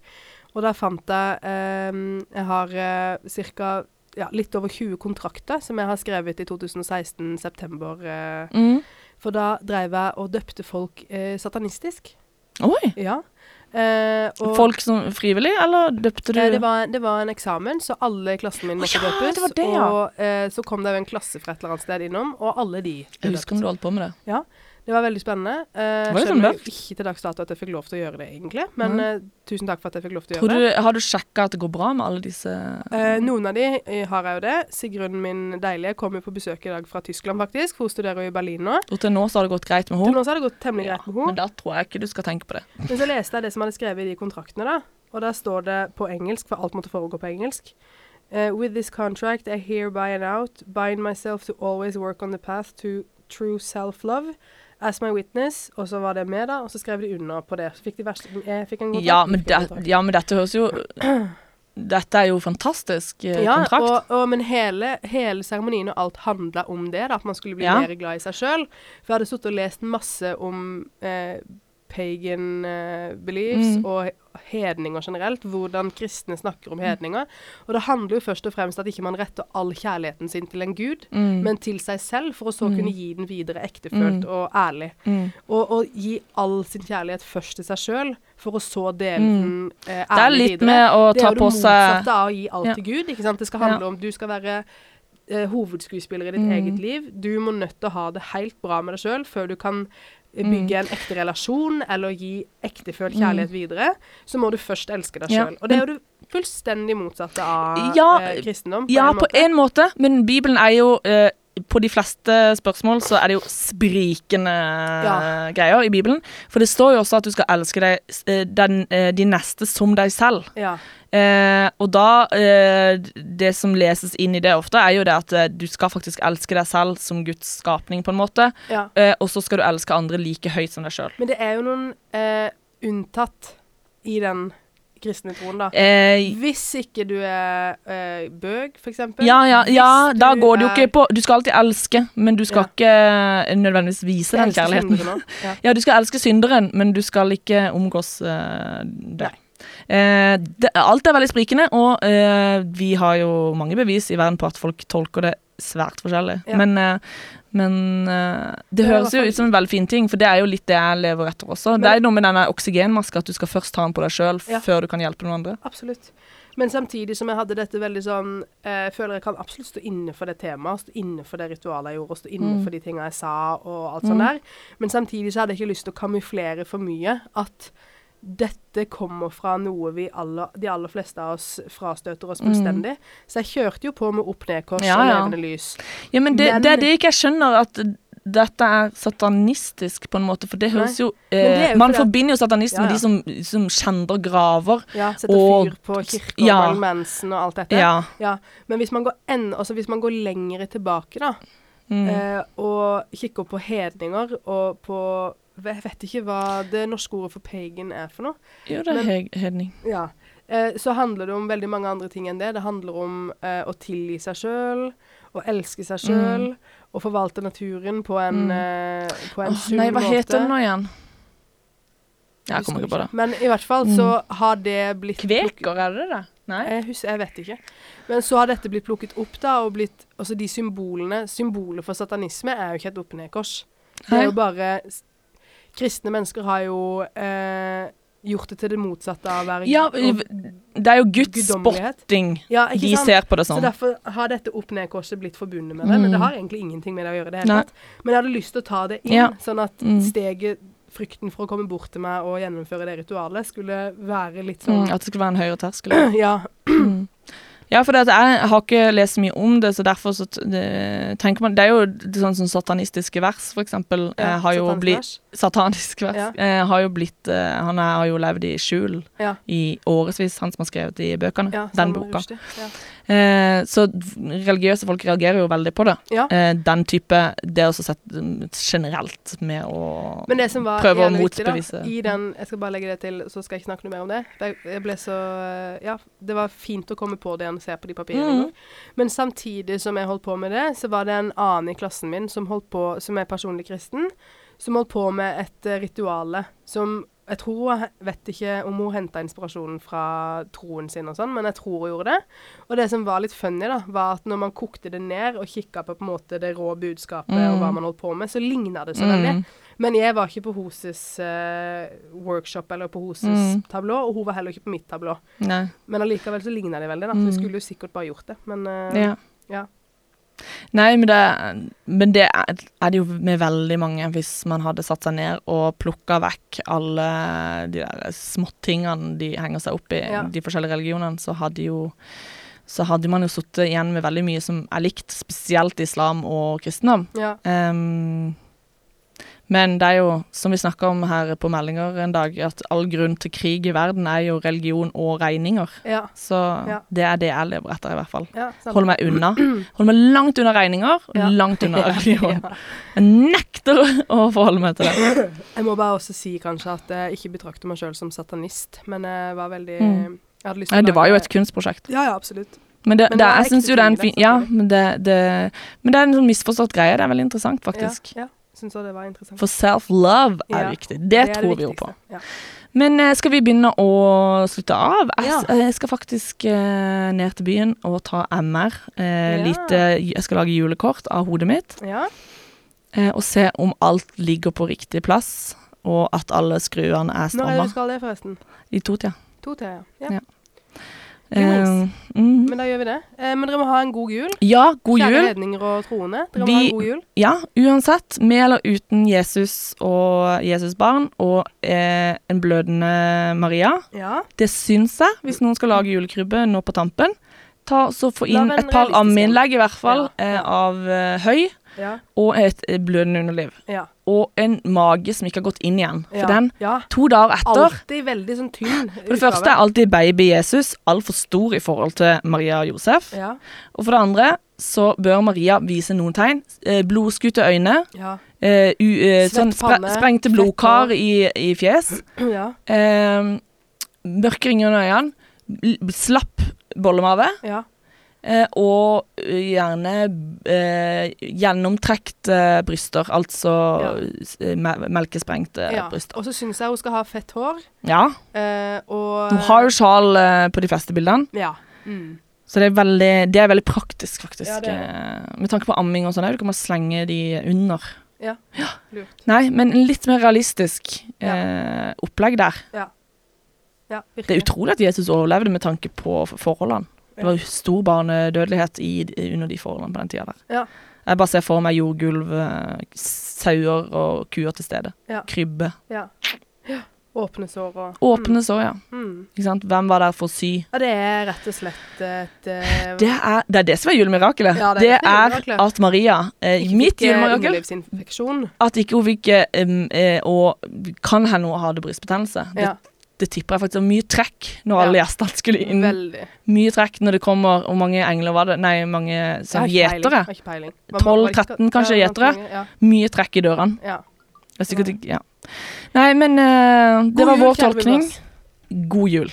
Og da fant jeg eh, Jeg har eh, ca. Ja, litt over 20 kontrakter som jeg har skrevet i 2016, september. eh, mm. for da dreiv jeg og døpte folk eh, satanistisk. Oi! Ja. Eh, og Folk som frivillig, eller døpte du eh, det, var, det var en eksamen, så alle i klassen min måtte oh, ja, døpes. det var det, ja. Og eh, så kom det jo en klasse fra et eller annet sted innom, og alle de ble Jeg husker når du holdt på med det. Det var veldig spennende. Uh, var Skjønner sånn jo ikke til dags dato at jeg fikk lov til å gjøre det, egentlig. Men mm. uh, tusen takk for at jeg fikk lov til å gjøre du, det. har du sjekka at det går bra med alle disse uh, noen av de eh, har jeg jo det. Sigrun min deilige kom jo på besøk i dag fra Tyskland, faktisk. For hun studerer jo i Berlin nå. Og til nå så har det gått greit med henne? Til nå så har det gått temmelig greit med henne. Men da tror jeg ikke du skal tenke på det. Men så leste jeg det som hadde skrevet i de kontraktene, da. Og der står det på engelsk, for alt måtte foregå på engelsk. Uh, with this contract, I hereby and out bind myself to always work on the path to true self-love. As my witness, og så var det med, da, og så skrev de under på det. Så fikk de verste Jeg fikk en kontrakt. Ja, men, det, ja, men dette høres jo Dette er jo fantastisk eh, Ja, kontrakt. og, og, men hele, hele seremonien og alt handla om det, da, at man skulle bli Ja. mer glad i seg sjøl. For jeg hadde sittet og lest masse om eh, pagan uh, beliefs Mm. og hedninger generelt. Hvordan kristne snakker om hedninger. Og det handler jo først og fremst at ikke man retter all kjærligheten sin til en gud, Mm, men til seg selv, for å så Mm. kunne gi den videre ektefølt Mm. og ærlig. mm. Og, og gi all sin kjærlighet først til seg sjøl, for å så dele Mm. den eh, Det er litt videre. med å Det ta er jo på det seg motsatte av å gi alt Ja. til Gud. ikke sant? Det skal handle Ja. om du skal være eh, hovedskuespiller i ditt Mm. eget liv. Du må nødt til å ha det helt bra med deg sjøl før du kan bygge Mm. en ekte relasjon eller gi ektefølt kjærlighet videre. Så må du først elske deg Ja. Og det er jo det fullstendig motsatte av Ja, eh, kristendom. Ja, en på en måte, men Bibelen er jo eh, på de fleste spørsmål så er det jo sprikende Ja. greier i Bibelen. For det står jo også at du skal elske deg, eh, den, eh, de neste som deg selv. Ja. Eh, og da eh, Det som leses inn i det ofte, er jo det at eh, du skal faktisk elske deg selv som Guds skapning, på en måte. ja. Eh, og så skal du elske andre like høyt som deg sjøl. Men det er jo noen eh, unntatt i den kristne troen, da. Eh, Hvis ikke du er eh, bøg, for eksempel. ja, ja, ja, da går det jo ikke på Du skal alltid elske, men du skal ikke eh, nødvendigvis vise den kjærligheten. syndere. Ja. Ja, du skal elske synderen, men du skal ikke omgås det. Eh, det. Alt er veldig sprikende, og eh, vi har jo mange bevis i verden på at folk tolker det svært forskjellig. Ja. Men, eh, men eh, det høres jo ut som en veldig fin ting, for det er jo litt det jeg lever etter også. Men- det er jo noe med denne oksygenmaska, at du skal først ta den på deg sjøl Ja. før du kan hjelpe noen andre. Absolutt. Men samtidig som jeg hadde dette veldig sånn eh, Jeg føler jeg kan absolutt stå inne for det temaet, stå inne for det ritualet jeg gjorde, stå inne Mm. for de tinga jeg sa, og alt sånt Mm. der. Men samtidig så hadde jeg ikke lyst til å kamuflere for mye at dette kommer fra noe vi alle, de aller fleste av oss frastøter oss fullstendig. Så jeg kjørte jo på med opp-ned-kors Mm. Ja, og ja. levende lys. Ja, men det, Men- det er det ikke jeg skjønner, at dette er satanistisk, på en måte. For det høres jo, eh, jo Man forbinder jo satanisme Ja, med de som, som skjender graver. Ja, setter Og- fyr på kirker ja. og mensen og alt dette. Ja. Ja, Men hvis man går, en, altså hvis man går lenger tilbake, da, Mm. eh, og kikker på hedninger og på Jeg vet ikke hva det norske ordet for pagan er for noe. Jo, det er men- hedning. Ja. Eh, så handler det om veldig mange andre ting enn det. Det handler om eh, å tilgi seg sjøl, å elske seg sjøl, å forvalte naturen på en, Mm. eh, på en Åh, sunn nei, hva måte. heter den nå igjen? Jeg kommer ikke på det. Men i hvert fall så har det blitt Kveker, er det det? Nei? Jeg, husker, jeg vet ikke. Men så har dette blitt plukket opp, da, og blitt Altså de symbolene Symbolet for satanisme er jo ikke et opp-ned-kors. Det er jo bare Kristne mennesker har jo eh, gjort det til det motsatte av å være Ja, Det er jo Guds guddommelighet. spotting Ja, de sant? ser på det Så derfor har dette opp-ned-korset blitt forbundet med det. Men Mm. det har egentlig ingenting med det å gjøre. det hele Nei. tatt. Men jeg hadde lyst til å ta det inn, Ja. sånn at Mm. steget Frykten for å komme bort til meg og gjennomføre det ritualet skulle være litt sånn Mm, at det skulle være en høyere terskel. Ja. Ja, for jeg har ikke lest mye om det, så derfor så det, tenker man Det er jo sånn som satanistiske vers, for eksempel, ja eh, har jo satansk vers. Satanisk vers. Ja. Eh, har jo blitt eh, Han er, har jo levd i skjul Ja. i årevis, han som har skrevet de bøkene. Ja, den boka. Ja. Eh, så religiøse folk reagerer jo veldig på det. Eh, den type Det er også sett mm, generelt med å Men det som var Prøve å motbevise viktig, da, i den Jeg skal bare legge det til, så skal jeg ikke snakke noe mer om det. Jeg ble så Ja, det var fint å komme på det igjen se på de papirene. Mm. Men samtidig som jeg holdt på med det, så var det en annen i klassen min som holdt på Som er personlig kristen, som holdt på med et uh, rituale som jeg tror, hun vet ikke om hun henta inspirasjonen fra troen sin og sånn, men jeg tror hun gjorde det. Og det som var litt funny, da, var at når man kokte det ned og kikka på på en måte det rå budskapet og Mm. hva man holdt på med, så ligna det så Mm. Men jeg var ikke på Hoses uh, workshop eller på Hoses Mm. tablå, og hun var heller ikke på mitt tablå. Nei. Men allikevel så ligna de veldig, da. Mm. vi skulle jo sikkert bare gjort det. Men uh, Ja. ja. Nei, men det, men det er, det jo med veldig mange, hvis man hadde satt seg ned og plukka vekk alle de der småtingene de henger seg opp i, Ja. de forskjellige religionene, så hadde jo så hadde man jo sittet igjen med veldig mye som er likt, spesielt islam og kristendom. ja. Ehm, men det er jo, som vi snakka om her på meldinger en dag, at all grunn til krig i verden er jo religion og regninger. Ja. Så Ja. det er det jeg lever etter, i hvert fall. ja Hold meg unna. Hold meg langt unna regninger, Ja. langt unna religion. Jeg nekter å forholde meg til det. Jeg må bare også si kanskje at jeg ikke betrakter meg sjøl som satanist, men jeg var veldig Mm. Jeg hadde lyst til å det var jo et kunstprosjekt. Ja, ja, absolutt. Men, det, Men det, det jeg syns jo det er en fin Ja, men det, det, men det er en sånn misforstått greie. Det er veldig interessant, faktisk. Ja, ja. Syns òg det var interessant. For self-love er Ja, viktig. Det, det tror vi jo på. Ja. Men eh, skal vi begynne å slutte av? Jeg, Ja. skal faktisk eh, ned til byen og ta MR. Eh, litt, eh, jeg skal lage julekort av hodet mitt. ja. Eh, og se om alt ligger på riktig plass, og at alle skruene er Når er det du skal det, forresten? I to-tida. To til, ja. Eh, mm. Men da gjør vi det. Eh, men dere må ha en god jul. ja, god Kjære jul. ledninger og troende. Dere må ha en god jul. Ja, uansett. Med eller uten Jesus og Jesus barn og eh, en blødende Maria. Ja. Det syns jeg, hvis noen skal lage julekrybbe nå på tampen. ta så få inn et par ammeinnlegg i hvert fall, Ja, eh, av eh, høy, Ja. og et eh, blødende underliv. Ja. Og en mage som ikke har gått inn igjen. For den, to dager etter Alltid veldig sånn tynn For det første er alltid baby Jesus altfor stor i forhold til Maria og Josef. Ja. Og for det andre så bør Maria vise noen tegn. Eh, blodskutte øyne, Ja. Uh, u, eh, sånn spre sprengte blodkar i, i fjes. ja. Uh, mørke ringer under øynene. Slapp bollemave. Ja. Eh, og eh, gjerne eh, gjennomtrekte bryster, altså Ja. me melkesprengte ja. bryster. Og så syns jeg hun skal ha fett hår. Ja. Eh, og Hun har jo sjal eh, på de fleste bildene, Ja. Mm. så det er veldig, det er veldig praktisk, faktisk. Ja, det Med tanke på amming og sånn, du kan bare slenge de under. Ja, Lurt. Nei, men litt mer realistisk Ja. eh, opplegg der. Ja, Det er utrolig at Jesus overlevde med tanke på forholdene. Det var jo stor barnedødelighet i, under de forholdene på den tida der. Ja. Jeg bare ser for meg jordgulv, eh, sauer og kuer til stede. Ja. Krybbe. Ja. ja. Åpne sår og Åpne sår, ja. Mm. Ikke sant? Hvem var der for å sy? Ja, det er rett og slett et eh, Det er det, er det som er julemirakelet. Ja, det er det er at Maria, eh, mitt eh, julemirakel, at ikke hun fikk um, eh, Og kan hende hun hadde brystbetennelse. Ja, det tipper jeg faktisk. var mye trekk når Ja. alle gjestene skulle inn. veldig. Mye trekk når det kommer Hvor mange engler var det? Nei, mange gjetere. Jeg har ikke peiling. Hva- 12, var det ikke- 13 kanskje ja, gjetere? Ja. Mye trekk i dørene. ja. Det er sikkert ikke Ja. Nei, men uh, det God var jul, vår kjære tolkning. God jul.